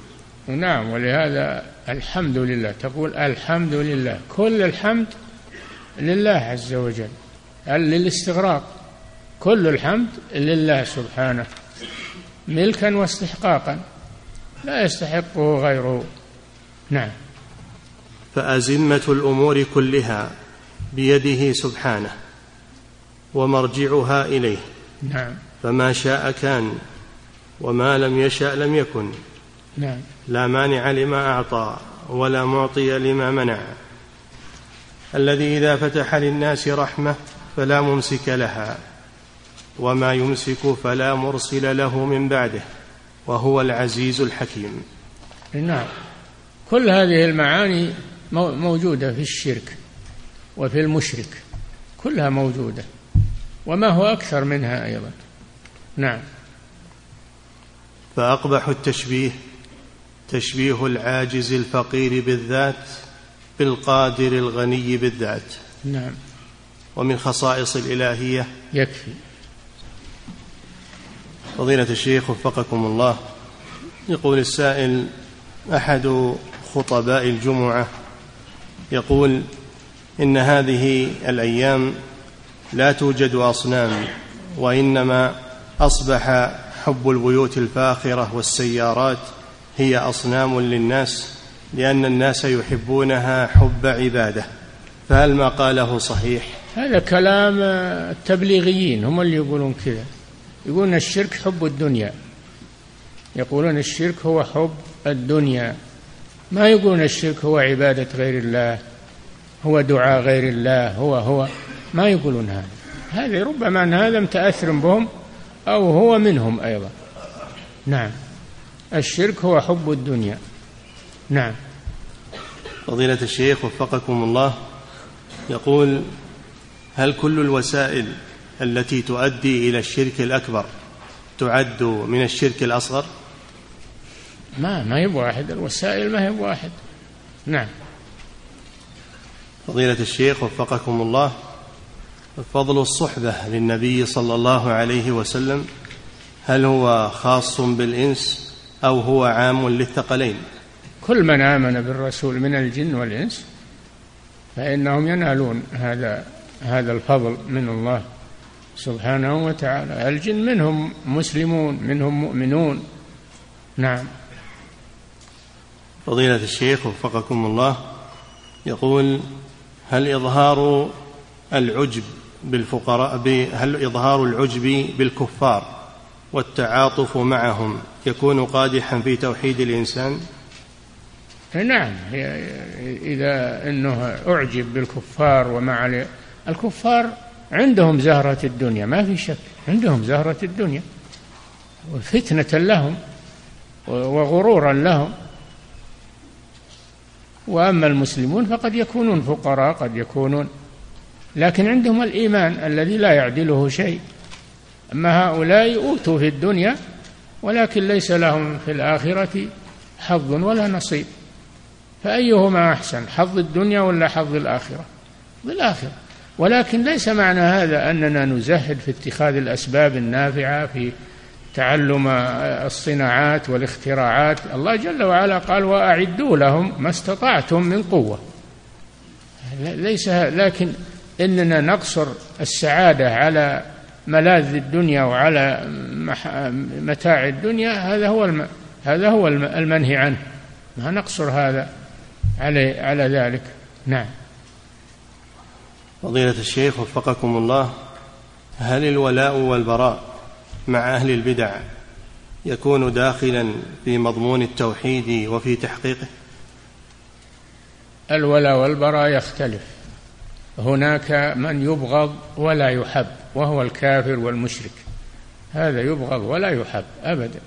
نعم ولهذا الحمد لله تقول الحمد لله كل الحمد لله عز وجل للاستغراق؟ كل الحمد لله سبحانه ملكا واستحقاقا لا يستحقه غيره. نعم. فأزمة الأمور كلها بيده سبحانه ومرجعها إليه. نعم. فما شاء كان وما لم يشا لم يكن. نعم. لا مانع لما أعطى ولا معطي لما منع. الذي إذا فتح للناس رحمة فلا ممسك لها وما يمسك فلا مرسل له من بعده وهو العزيز الحكيم. نعم. كل هذه المعاني موجودة في الشرك وفي المشرك كلها موجودة وما هو أكثر منها أيضا. نعم. فأقبح التشبيه تشبيه العاجز الفقير بالذات بالقادر الغني بالذات. نعم. ومن خصائص الإلهية. يكفي. فضيلة الشيخ وفقكم الله يقول السائل أحد خطباء الجمعة يقول إن هذه الأيام لا توجد أصنام وإنما أصبح حب البيوت الفاخرة والسيارات هي أصنام للناس لأن الناس يحبونها حب عبادة. فهل ما قاله صحيح؟ هذا كلام التبليغيين هم اللي يقولون كذا. يقولون الشرك حب الدنيا. يقولون الشرك هو حب الدنيا. ما يقولون الشرك هو عبادة غير الله هو دعاء غير الله هو هو. ما يقولون هذا. هذا ربما أن هذا متأثر بهم أو هو منهم أيضا. نعم. الشرك هو حب الدنيا. نعم. فضيلة الشيخ وفقكم الله يقول هل كل الوسائل التي تؤدي إلى الشرك الأكبر تعد من الشرك الأصغر؟ ما ما هي بواحد الوسائل ما هي بواحد. نعم. فضيلة الشيخ وفقكم الله فضل الصحبة للنبي صلى الله عليه وسلم. هل هو خاص بالإنس أو هو عام للثقلين؟ كل من آمن بالرسول من الجن والإنس فإنهم ينالون هذا هذا الفضل من الله سبحانه وتعالى. الجن منهم مسلمون منهم مؤمنون. نعم. فضيلة الشيخ وفقكم الله يقول هل إظهار العجب بالفقراء هل إظهار العجب بالكفار والتعاطف معهم يكون قادحا في توحيد الإنسان؟ نعم إذا أنه أعجب بالكفار ومع الكفار عندهم زهرة الدنيا ما في شك عندهم زهرة الدنيا فتنة لهم وغرورا لهم. وأما المسلمون فقد يكونون فقراء قد يكونون لكن عندهم الإيمان الذي لا يعدله شيء. أما هؤلاء أوتوا في الدنيا ولكن ليس لهم في الآخرة حظ ولا نصيب. فأيهما أحسن حظ الدنيا ولا حظ الآخرة؟ بالآخرة. ولكن ليس معنى هذا أننا نزهد في اتخاذ الأسباب النافعة في تعلم الصناعات والاختراعات. الله جل وعلا قال وأعدوا لهم ما استطعتم من قوة. ليس لكن إننا نقصر السعادة على ملاذ الدنيا وعلى متاع الدنيا هذا هو هذا هو المنهي عنه. ما نقصر هذا على على ذلك. نعم. فضيلة الشيخ وفقكم الله هل الولاء والبراء مع أهل البدع يكون داخلا في مضمون التوحيد وفي تحقيقه؟ الولاء والبراء يختلف. هناك من يبغض ولا يحب وهو الكافر والمشرك. هذا يبغض ولا يحب أبدا.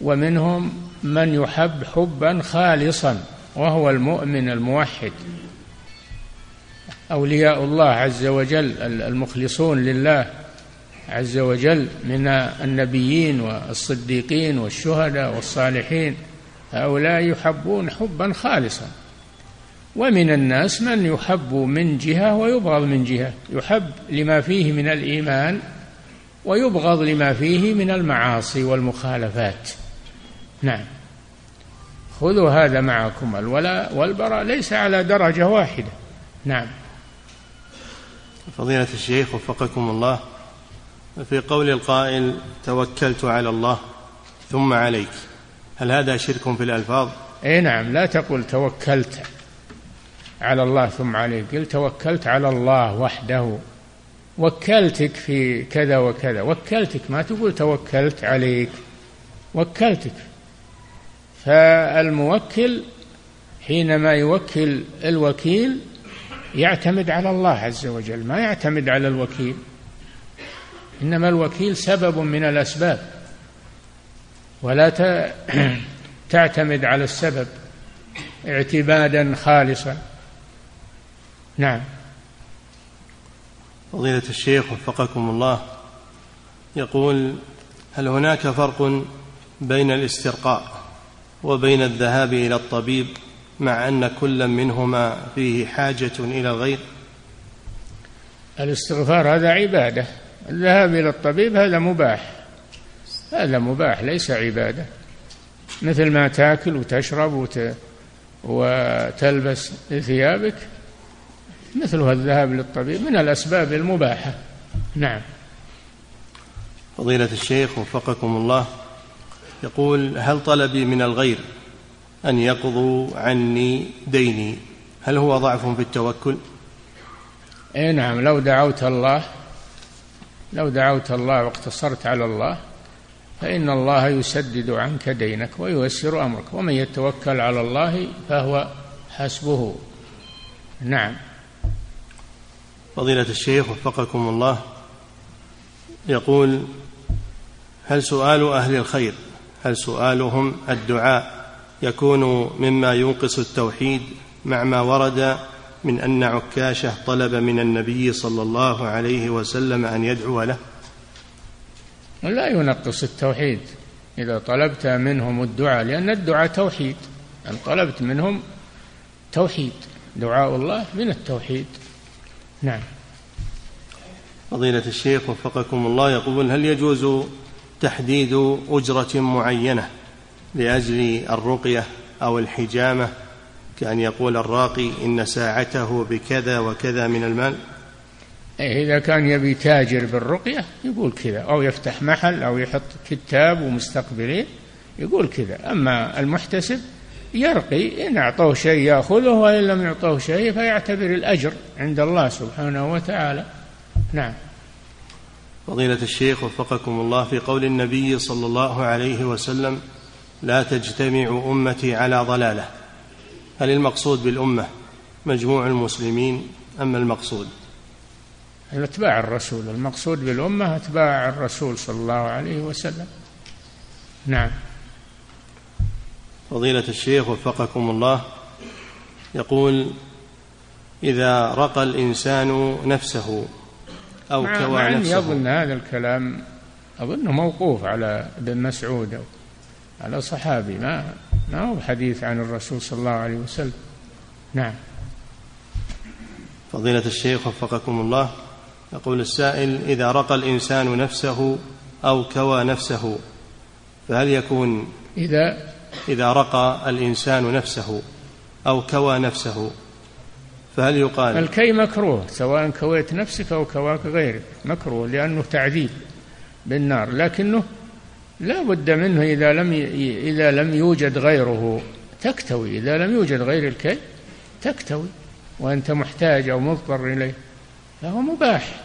ومنهم من يحب حبا خالصا وهو المؤمن الموحد. أولياء الله عز وجل المخلصون لله عز وجل من النبيين والصديقين والشهداء والصالحين هؤلاء يحبون حبا خالصا. ومن الناس من يحب من جهة ويبغض من جهة. يحب لما فيه من الإيمان ويبغض لما فيه من المعاصي والمخالفات. نعم. خذوا هذا معكم. الولاء والبراء ليس على درجة واحدة. نعم. فضيلة الشيخ وفقكم الله في قول القائل توكلت على الله ثم عليك. هل هذا شرك في الألفاظ؟ اي نعم لا تقل توكلت. على الله ثم عليك قل توكلت على الله وحده. وكلتك في كذا وكذا. وكلتك ما تقول توكلت عليك. وكلتك. فالموكل حينما يوكل الوكيل يعتمد على الله عز وجل ما يعتمد على الوكيل. إنما الوكيل سبب من الأسباب. ولا تعتمد على السبب. اعتمادا خالصا. نعم. فضيلة الشيخ وفقكم الله يقول هل هناك فرق بين الاسترقاء وبين الذهاب إلى الطبيب مع أن كل منهما فيه حاجة إلى الغير؟ الاستغفار هذا عبادة الذهاب إلى الطبيب هذا مباح هذا مباح ليس عبادة. مثل ما تاكل وتشرب وت... وتلبس ثيابك مثلها الذهاب للطبيب من الأسباب المباحة. نعم. فضيلة الشيخ وفقكم الله يقول هل طلبي من الغير أن يقضوا عني ديني؟ هل هو ضعف في التوكل؟ اي نعم لو دعوت الله لو دعوت الله واقتصرت على الله فإن الله يسدد عنك دينك وييسر أمرك ومن يتوكل على الله فهو حسبه. نعم. فضيلة الشيخ وفقكم الله يقول هل سؤال أهل الخير هل سؤالهم الدعاء يكون مما ينقص التوحيد مع ما ورد من أن عكاشة طلب من النبي صلى الله عليه وسلم أن يدعو له؟ لا ينقص التوحيد إذا طلبت منهم الدعاء لأن الدعاء توحيد أن طلبت منهم توحيد دعاء الله من التوحيد. نعم. فضيلة الشيخ وفقكم الله يقول هل يجوز تحديد أجرة معينة لأجل الرقية أو الحجامة كأن يقول الراقي إن ساعته بكذا وكذا من المال؟ إيه، إذا كان يبي تاجر بالرقية يقول كذا أو يفتح محل أو يحط كتاب ومستقبلين يقول كذا. أما المحتسب يرقي إن أعطوه شيء يأخذه وإن لم يعطوه شيء فيعتبر الأجر عند الله سبحانه وتعالى. نعم. فضيلة الشيخ وفقكم الله في قول النبي صلى الله عليه وسلم لا تجتمع أمتي على ضلالة. هل المقصود بالأمة مجموع المسلمين أم المقصود؟ أتباع الرسول. المقصود بالأمة أتباع الرسول صلى الله عليه وسلم. نعم. فضيلة الشيخ وفقكم الله. يقول إذا رقى الإنسان نفسه أو كوى نفسه يظن هذا الكلام؟ أظنه موقوف على ابن مسعود أو على صحابي. ما ما هو حديث عن الرسول صلى الله عليه وسلم. نعم. فضيلة الشيخ وفقكم الله. يقول السائل إذا رقى الإنسان نفسه أو كوى نفسه فهل يكون إذا إذا رقى الإنسان نفسه أو كوى نفسه فهل يقال الكي مكروه سواء كويت نفسك أو كواك غيرك. مكروه لأنه تعذيب بالنار لكنه لا بد منه إذا لم إذا لم يوجد غيره. تكتوي إذا لم يوجد غير الكي تكتوي وأنت محتاج أو مضطر إليه فهو مباح.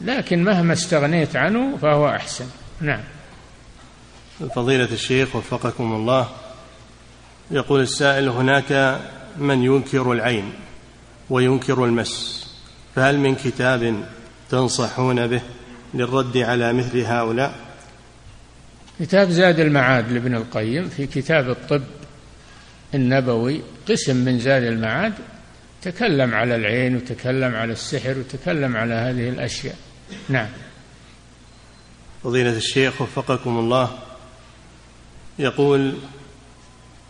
لكن مهما استغنيت عنه فهو أحسن. نعم. فضيلة الشيخ وفقكم الله يقول السائل هناك من ينكر العين وينكر المس فهل من كتاب تنصحون به للرد على مثل هؤلاء؟ كتاب زاد المعاد لابن القيم في كتاب الطب النبوي قسم من زاد المعاد تكلم على العين وتكلم على السحر وتكلم على هذه الأشياء. نعم. فضيلة الشيخ وفقكم الله يقول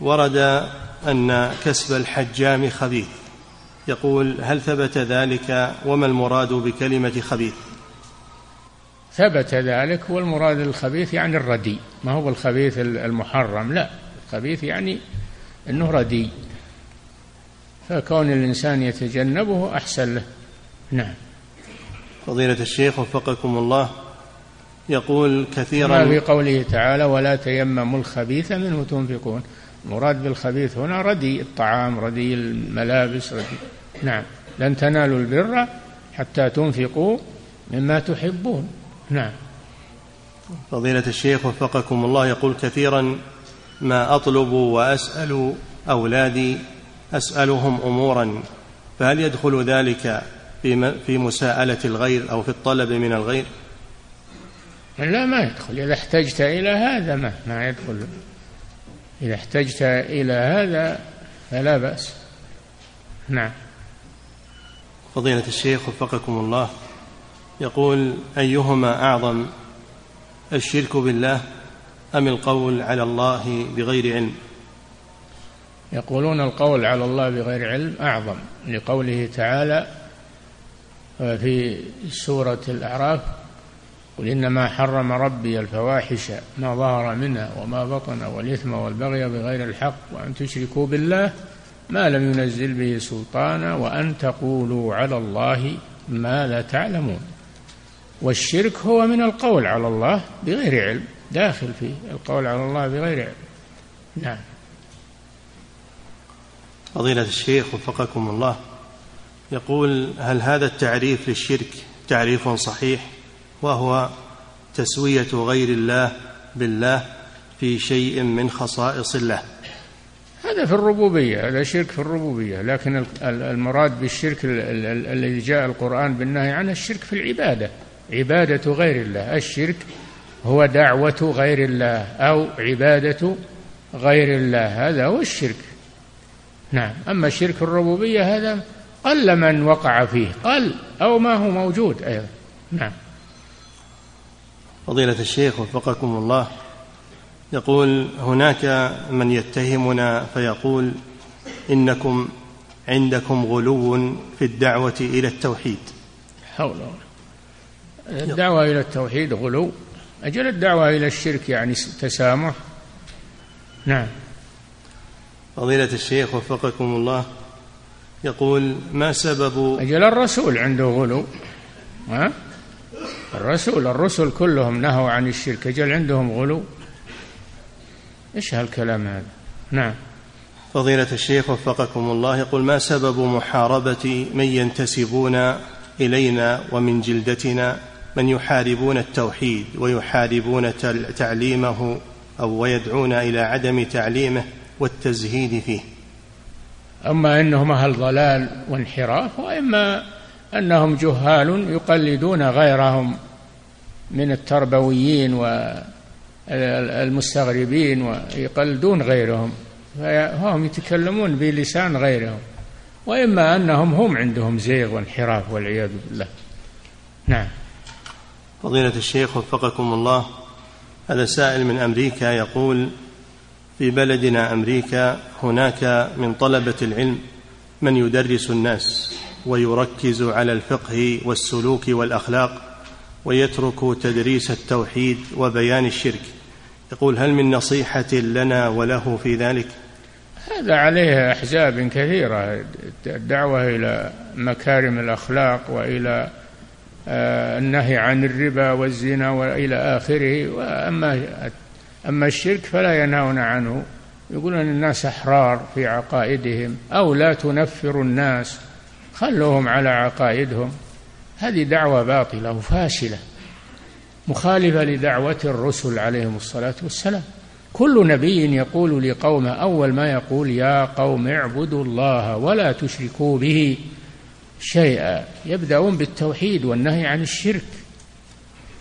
ورد أن كسب الحجام خبيث. يقول هل ثبت ذلك وما المراد بكلمة خبيث؟ ثبت ذلك والمراد الخبيث يعني الردي. ما هو الخبيث المحرم؟ لا. الخبيث يعني أنه ردي. فكون الإنسان يتجنبه أحسن له. نعم. فضيلة الشيخ وفقكم الله يقول كثيرا ما في قوله تعالى ولا تيمموا الخبيث منه تنفقون. المراد بالخبيث هنا ردي الطعام ردي الملابس ردي نعم. لن تنالوا البر حتى تنفقوا مما تحبون. نعم. فضيلة الشيخ وفقكم الله يقول كثيرا ما أطلب وأسأل أولادي أسألهم أمورا فهل يدخل ذلك في مساءلة الغير أو في الطلب من الغير؟ لا ما يدخل. إذا احتجت إلى هذا ما ما يدخل. إذا احتجت إلى هذا فلا بأس. نعم. فضيلة الشيخ وفقكم الله. يقول أيهما أعظم الشرك بالله أم القول على الله بغير علم؟ يقولون القول على الله بغير علم أعظم لقوله تعالى في سورة الأعراف قل إنما حرم ربي الفواحش ما ظهر منها وما بطن والإثم والبغي بغير الحق وأن تشركوا بالله ما لم ينزل به سلطانا وأن تقولوا على الله ما لا تعلمون. والشرك هو من القول على الله بغير علم داخل فيه القول على الله بغير علم. نعم. فضيلة الشيخ وفقكم الله يقول هل هذا التعريف للشرك تعريف صحيح؟ وهو تسوية غير الله بالله في شيء من خصائص الله. هذا في الربوبية هذا شرك في الربوبية. لكن المراد بالشرك الذي جاء القرآن بالنهي عنه الشرك في العبادة. عبادة غير الله. الشرك هو دعوة غير الله أو عبادة غير الله. هذا هو الشرك. نعم. أما شرك الربوبية هذا قل من وقع فيه. قل أو ما هو موجود أيضا. نعم. فضيلة الشيخ وفقكم الله. يقول هناك من يتهمنا فيقول إنكم عندكم غلو في الدعوة إلى التوحيد. حول الدعوة إلى التوحيد غلو. أجل الدعوة إلى الشرك يعني تسامح. نعم. فضيلة الشيخ وفقكم الله. يقول ما سبب أجل الرسول عنده غلو. ها؟ الرسول الرسل كلهم نهوا عن الشرك. أجل عندهم غلو. إيش هالكلام هذا؟ نعم. فضيلة الشيخ وفقكم الله يقول ما سبب محاربة من ينتسبون إلينا ومن جلدتنا؟ من يحاربون التوحيد ويحاربون تعليمه أو ويدعون إلى عدم تعليمه والتزهيد فيه. أما إنهم أهل ضلال وانحراف وإما أنهم جهال يقلدون غيرهم من التربويين والمستغربين ويقلدون غيرهم. فهم يتكلمون بلسان غيرهم. وإما أنهم هم عندهم زيغ وانحراف والعياذ بالله. نعم. فضيلة الشيخ وفقكم الله هذا سائل من أمريكا يقول في بلدنا أمريكا هناك من طلبة العلم من يدرس الناس. ويركز على الفقه والسلوك والأخلاق ويترك تدريس التوحيد وبيان الشرك. يقول هل من نصيحة لنا وله في ذلك؟ هذا عليه أحزاب كثيرة. الدعوة إلى مكارم الأخلاق وإلى آه، النهي عن الربا والزنا وإلى آخره. وأما أما الشرك فلا ينهون عنه. يقولون الناس أحرار في عقائدهم أو لا تنفروا الناس. خلوهم على عقائدهم. هذه دعوة باطلة وفاشلة مخالفة لدعوة الرسل عليهم الصلاة والسلام. كل نبي يقول لقومه أول ما يقول يا قوم اعبدوا الله ولا تشركوا به شيئا يبدأون بالتوحيد والنهي عن الشرك.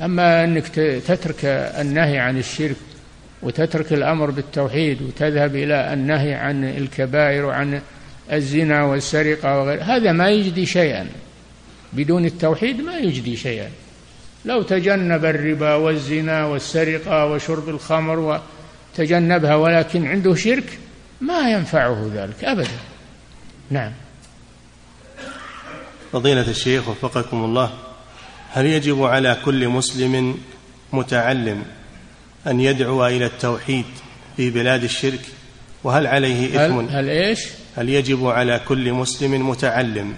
أما أنك تترك النهي عن الشرك وتترك الأمر بالتوحيد وتذهب إلى النهي عن الكبائر وعن الزنا والسرقة وغير هذا ما يجدي شيئا. بدون التوحيد ما يجدي شيئا. لو تجنب الربا والزنا والسرقة وشرب الخمر وتجنبها ولكن عنده شرك ما ينفعه ذلك أبدا. نعم. فضيلة الشيخ وفقكم الله هل يجب على كل مسلم متعلم أن يدعو إلى التوحيد في بلاد الشرك؟ وهل عليه إثم؟ هل, هل إيش؟ هل يجب على كل مسلم متعلم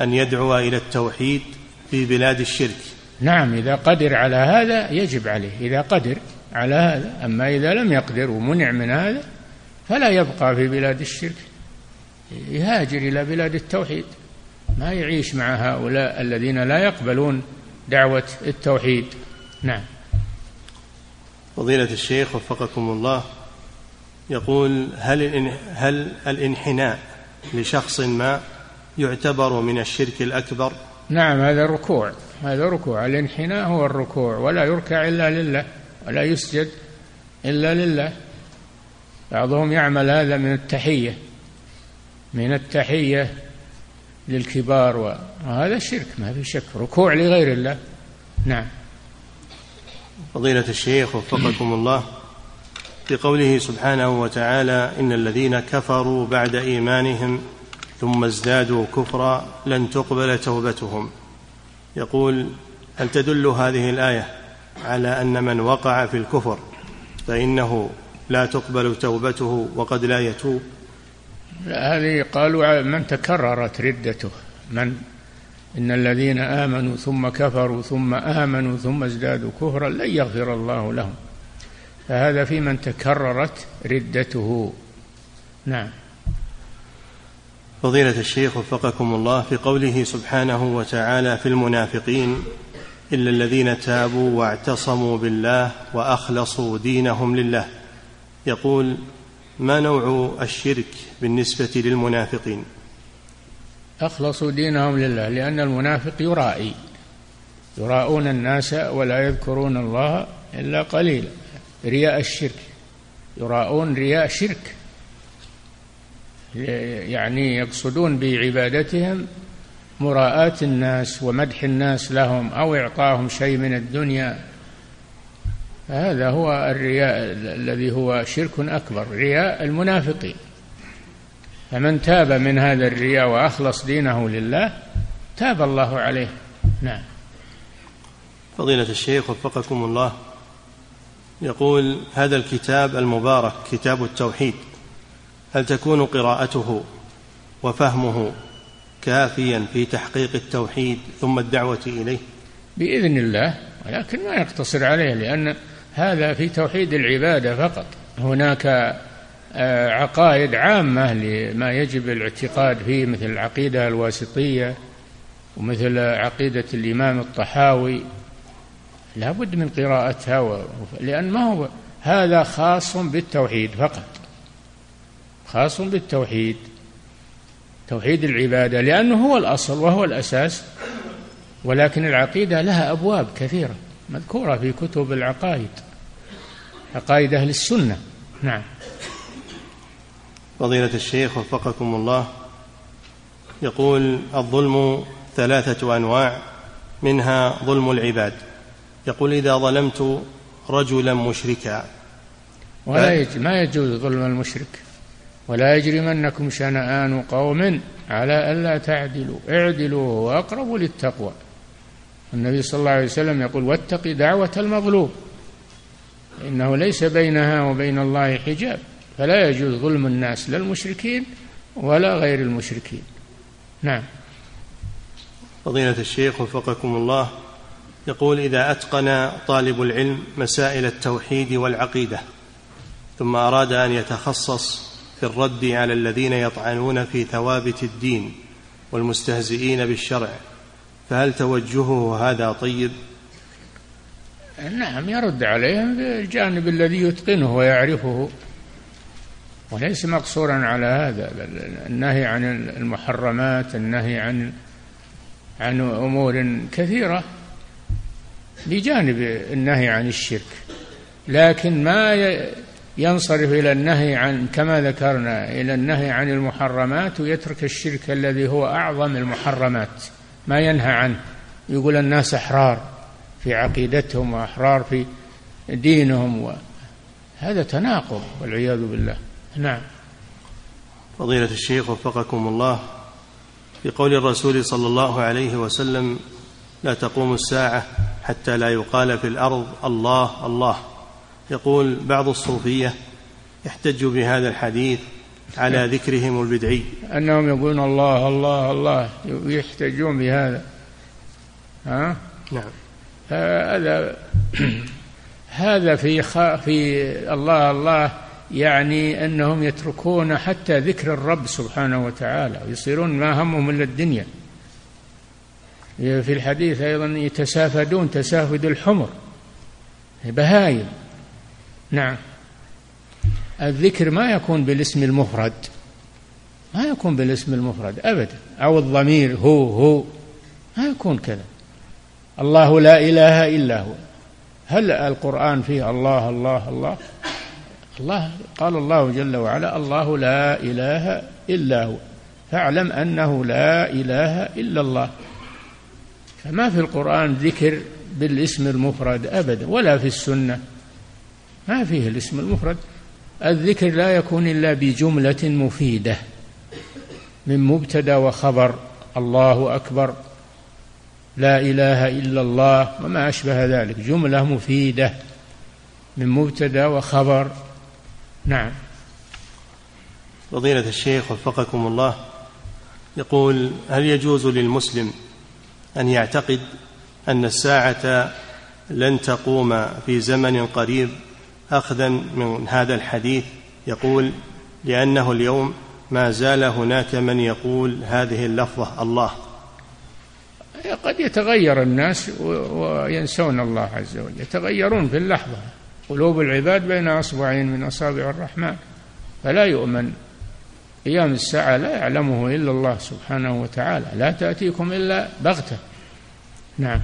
أن يدعو إلى التوحيد في بلاد الشرك؟ نعم إذا قدر على هذا يجب عليه. إذا قدر على هذا أما إذا لم يقدر ومنع من هذا فلا يبقى في بلاد الشرك. يهاجر إلى بلاد التوحيد. ما يعيش مع هؤلاء الذين لا يقبلون دعوة التوحيد. نعم. فضيلة الشيخ وفقكم الله. يقول هل هل الانحناء لشخص ما يعتبر من الشرك الأكبر؟ نعم هذا الركوع هذا ركوع. الانحناء هو الركوع ولا يركع إلا لله ولا يسجد إلا لله. بعضهم يعمل هذا من التحية من التحية للكبار وهذا شرك ما في شك. ركوع لغير الله. نعم. فضيلة الشيخ وفقكم الله. في قوله سبحانه وتعالى إن الذين كفروا بعد إيمانهم ثم ازدادوا كفرا لن تقبل توبتهم. يقول هل تدل هذه الآية على أن من وقع في الكفر فإنه لا تقبل توبته وقد لا يتوب؟ هذه قالوا من تكررت ردته من؟ إن الذين آمنوا ثم كفروا ثم آمنوا ثم ازدادوا كفرا لن يغفر الله لهم. فهذا في من تكررت ردته. نعم. فضيلة الشيخ وفقكم الله في قوله سبحانه وتعالى في المنافقين إلا الذين تابوا واعتصموا بالله وأخلصوا دينهم لله. يقول ما نوع الشرك بالنسبة للمنافقين؟ أخلصوا دينهم لله لأن المنافق يرائي. يراءون الناس ولا يذكرون الله إلا قليلا. رياء الشرك. يراءون رياء شرك. يعني يقصدون بعبادتهم مراءاة الناس ومدح الناس لهم أو إعطاهم شيء من الدنيا. هذا هو الرياء الذي هو شرك أكبر رياء المنافقين. فمن تاب من هذا الرياء وأخلص دينه لله تاب الله عليه. نعم. فضيلة الشيخ وفقكم الله. يقول هذا الكتاب المبارك كتاب التوحيد. هل تكون قراءته وفهمه كافيا في تحقيق التوحيد ثم الدعوة إليه؟ بإذن الله ولكن ما يقتصر عليه لأن هذا في توحيد العبادة فقط. هناك آه، عقائد عامة لما يجب الاعتقاد فيه مثل العقيدة الواسطية ومثل عقيدة الإمام الطحاوي. لا بد من قراءتها و... لأن ما هو هذا خاص بالتوحيد فقط. خاص بالتوحيد. توحيد العبادة لأنه هو الأصل وهو الأساس ولكن العقيدة لها أبواب كثيرة مذكورة في كتب العقائد عقائد أهل السنة. نعم. فضيلة الشيخ وفقكم الله يقول الظلم ثلاثة أنواع منها ظلم العباد. يقول إذا ظلمت رجلا مشركا. ولا يجوز ما يجوز ظلم المشرك. ولا يجرمنكم شنآن قوم على ألا تعدلوا. اعدلوا هو أقرب للتقوى. النبي صلى الله عليه وسلم يقول واتق دعوة المظلوم. إنه ليس بينها وبين الله حجاب. فلا يجوز ظلم الناس لا المشركين ولا غير المشركين. نعم. فضيلة الشيخ وفقكم الله. يقول إذا أتقن طالب العلم مسائل التوحيد والعقيدة ثم أراد أن يتخصص في الرد على الذين يطعنون في ثوابت الدين والمستهزئين بالشرع فهل توجهه هذا طيب؟ نعم يرد عليهم بالجانب الذي يتقنه ويعرفه وليس مقصورا على هذا بل النهي عن المحرمات النهي عن عن أمور كثيرة. بجانب النهي عن الشرك لكن ما ينصرف إلى النهي عن كما ذكرنا إلى النهي عن المحرمات ويترك الشرك الذي هو أعظم المحرمات ما ينهى عنه. يقول الناس أحرار في عقيدتهم وأحرار في دينهم هذا تناقض والعياذ بالله. نعم. فضيلة الشيخ وفقكم الله في قول الرسول صلى الله عليه وسلم لا تقوم الساعة حتى لا يقال في الأرض الله الله. يقول بعض الصوفية يحتج بهذا الحديث على ذكرهم البدعي. أنهم يقولون الله الله الله. يحتجون بهذا. ها؟ نعم. هذا هذا في في الله الله يعني أنهم يتركون حتى ذكر الرب سبحانه وتعالى ويصيرون ما همهم إلا الدنيا. في الحديث أيضا يتسافدون تسافد الحمر. بهايم نعم. الذكر ما يكون بالاسم المفرد. ما يكون بالاسم المفرد ابدا. أو الضمير هو هو. ما يكون كذا. الله لا إله إلا هو. هل القرآن فيه الله الله الله؟ الله قال الله جل وعلا الله لا إله إلا هو. فاعلم أنه لا إله إلا الله. فما في القرآن ذكر بالاسم المفرد أبدا ولا في السنة. ما فيه الاسم المفرد. الذكر لا يكون إلا بجملة مفيدة من مبتدأ وخبر الله أكبر لا إله إلا الله وما أشبه ذلك. جملة مفيدة من مبتدأ وخبر. نعم. فضيلة الشيخ وفقكم الله يقول هل يجوز للمسلم أن يعتقد أن الساعة لن تقوم في زمن قريب أخذا من هذا الحديث يقول لأنه اليوم ما زال هناك من يقول هذه اللفظة الله. قد يتغير الناس وينسون الله عز وجل يتغيرون في اللحظة. قلوب العباد بين أصبعين من أصابع الرحمن. فلا يؤمن. قيام الساعة لا يعلمه إلا الله سبحانه وتعالى لا تأتيكم إلا بغتة. نعم.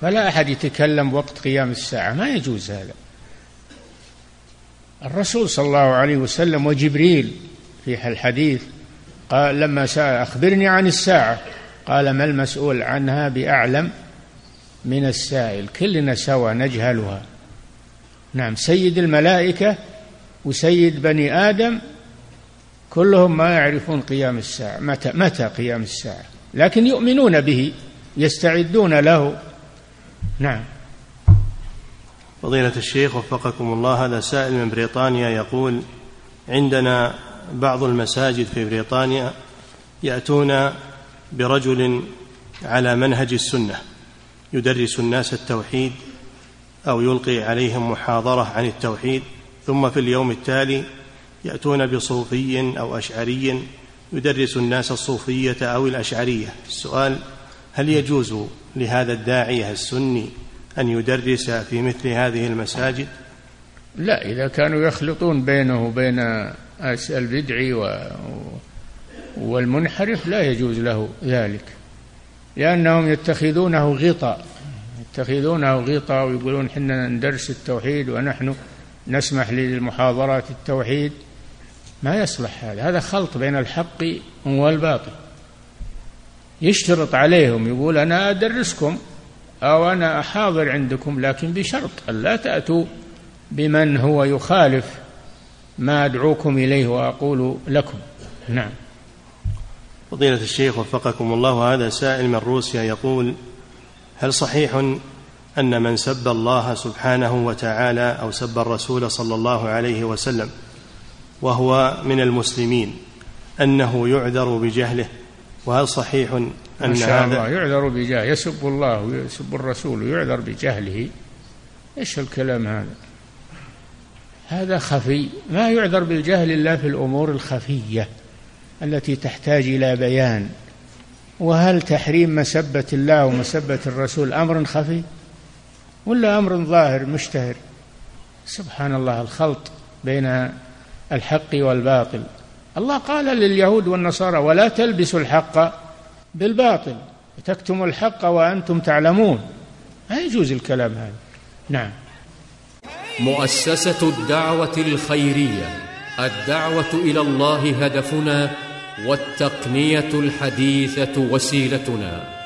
فلا أحد يتكلم وقت قيام الساعة ما يجوز هذا. الرسول صلى الله عليه وسلم وجبريل في الحديث قال لما سأل أخبرني عن الساعة. قال ما المسؤول عنها بأعلم من السائل؟ كلنا سوا نجهلها. نعم سيد الملائكة وسيد بني آدم كلهم ما يعرفون قيام الساعة متى متى قيام الساعة؟ لكن يؤمنون به. يستعدون له. نعم. فضيلة الشيخ وفقكم الله هذا سائل من بريطانيا يقول عندنا بعض المساجد في بريطانيا يأتون برجل على منهج السنة يدرس الناس التوحيد أو يلقي عليهم محاضرة عن التوحيد ثم في اليوم التالي يأتون بصوفي أو أشعري يدرس الناس الصوفية أو الأشعرية. السؤال هل يجوز لهذا الداعية السني أن يدرس في مثل هذه المساجد؟ لا إذا كانوا يخلطون بينه وبين البدعي والمنحرف لا يجوز له ذلك لأنهم يتخذونه غطاء يتخذونه غطاء ويقولون حنا ندرس التوحيد ونحن نسمح للمحاضرات التوحيد. ما يصلح هذا. هذا خلط بين الحق والباطل. يشترط عليهم يقول أنا أدرسكم أو أنا أحاضر عندكم لكن بشرط ألا تأتوا بمن هو يخالف ما أدعوكم إليه وأقول لكم. نعم. فضيلة الشيخ وفقكم الله هذا سائل من روسيا يقول هل صحيح أن من سب الله سبحانه وتعالى أو سب الرسول صلى الله عليه وسلم وهو من المسلمين أنه يعذر بجهله وهل صحيح أن إن شاء الله يعذر بجهله يسب الله ويسب الرسول ويعذر بجهله. إيش الكلام هذا؟ هذا خفي. ما يعذر بالجهل إلا في الأمور الخفية التي تحتاج إلى بيان. وهل تحريم مسبة الله ومسبة الرسول أمر خفي؟ ولا أمر ظاهر مشتهر؟ سبحان الله الخلط بين الحق والباطل. الله قال لليهود والنصارى ولا تلبسوا الحق بالباطل تكتموا الحق وأنتم تعلمون. ما يجوز الكلام هذا. نعم. مؤسسة الدعوة الخيرية الدعوة إلى الله هدفنا والتقنية الحديثة وسيلتنا.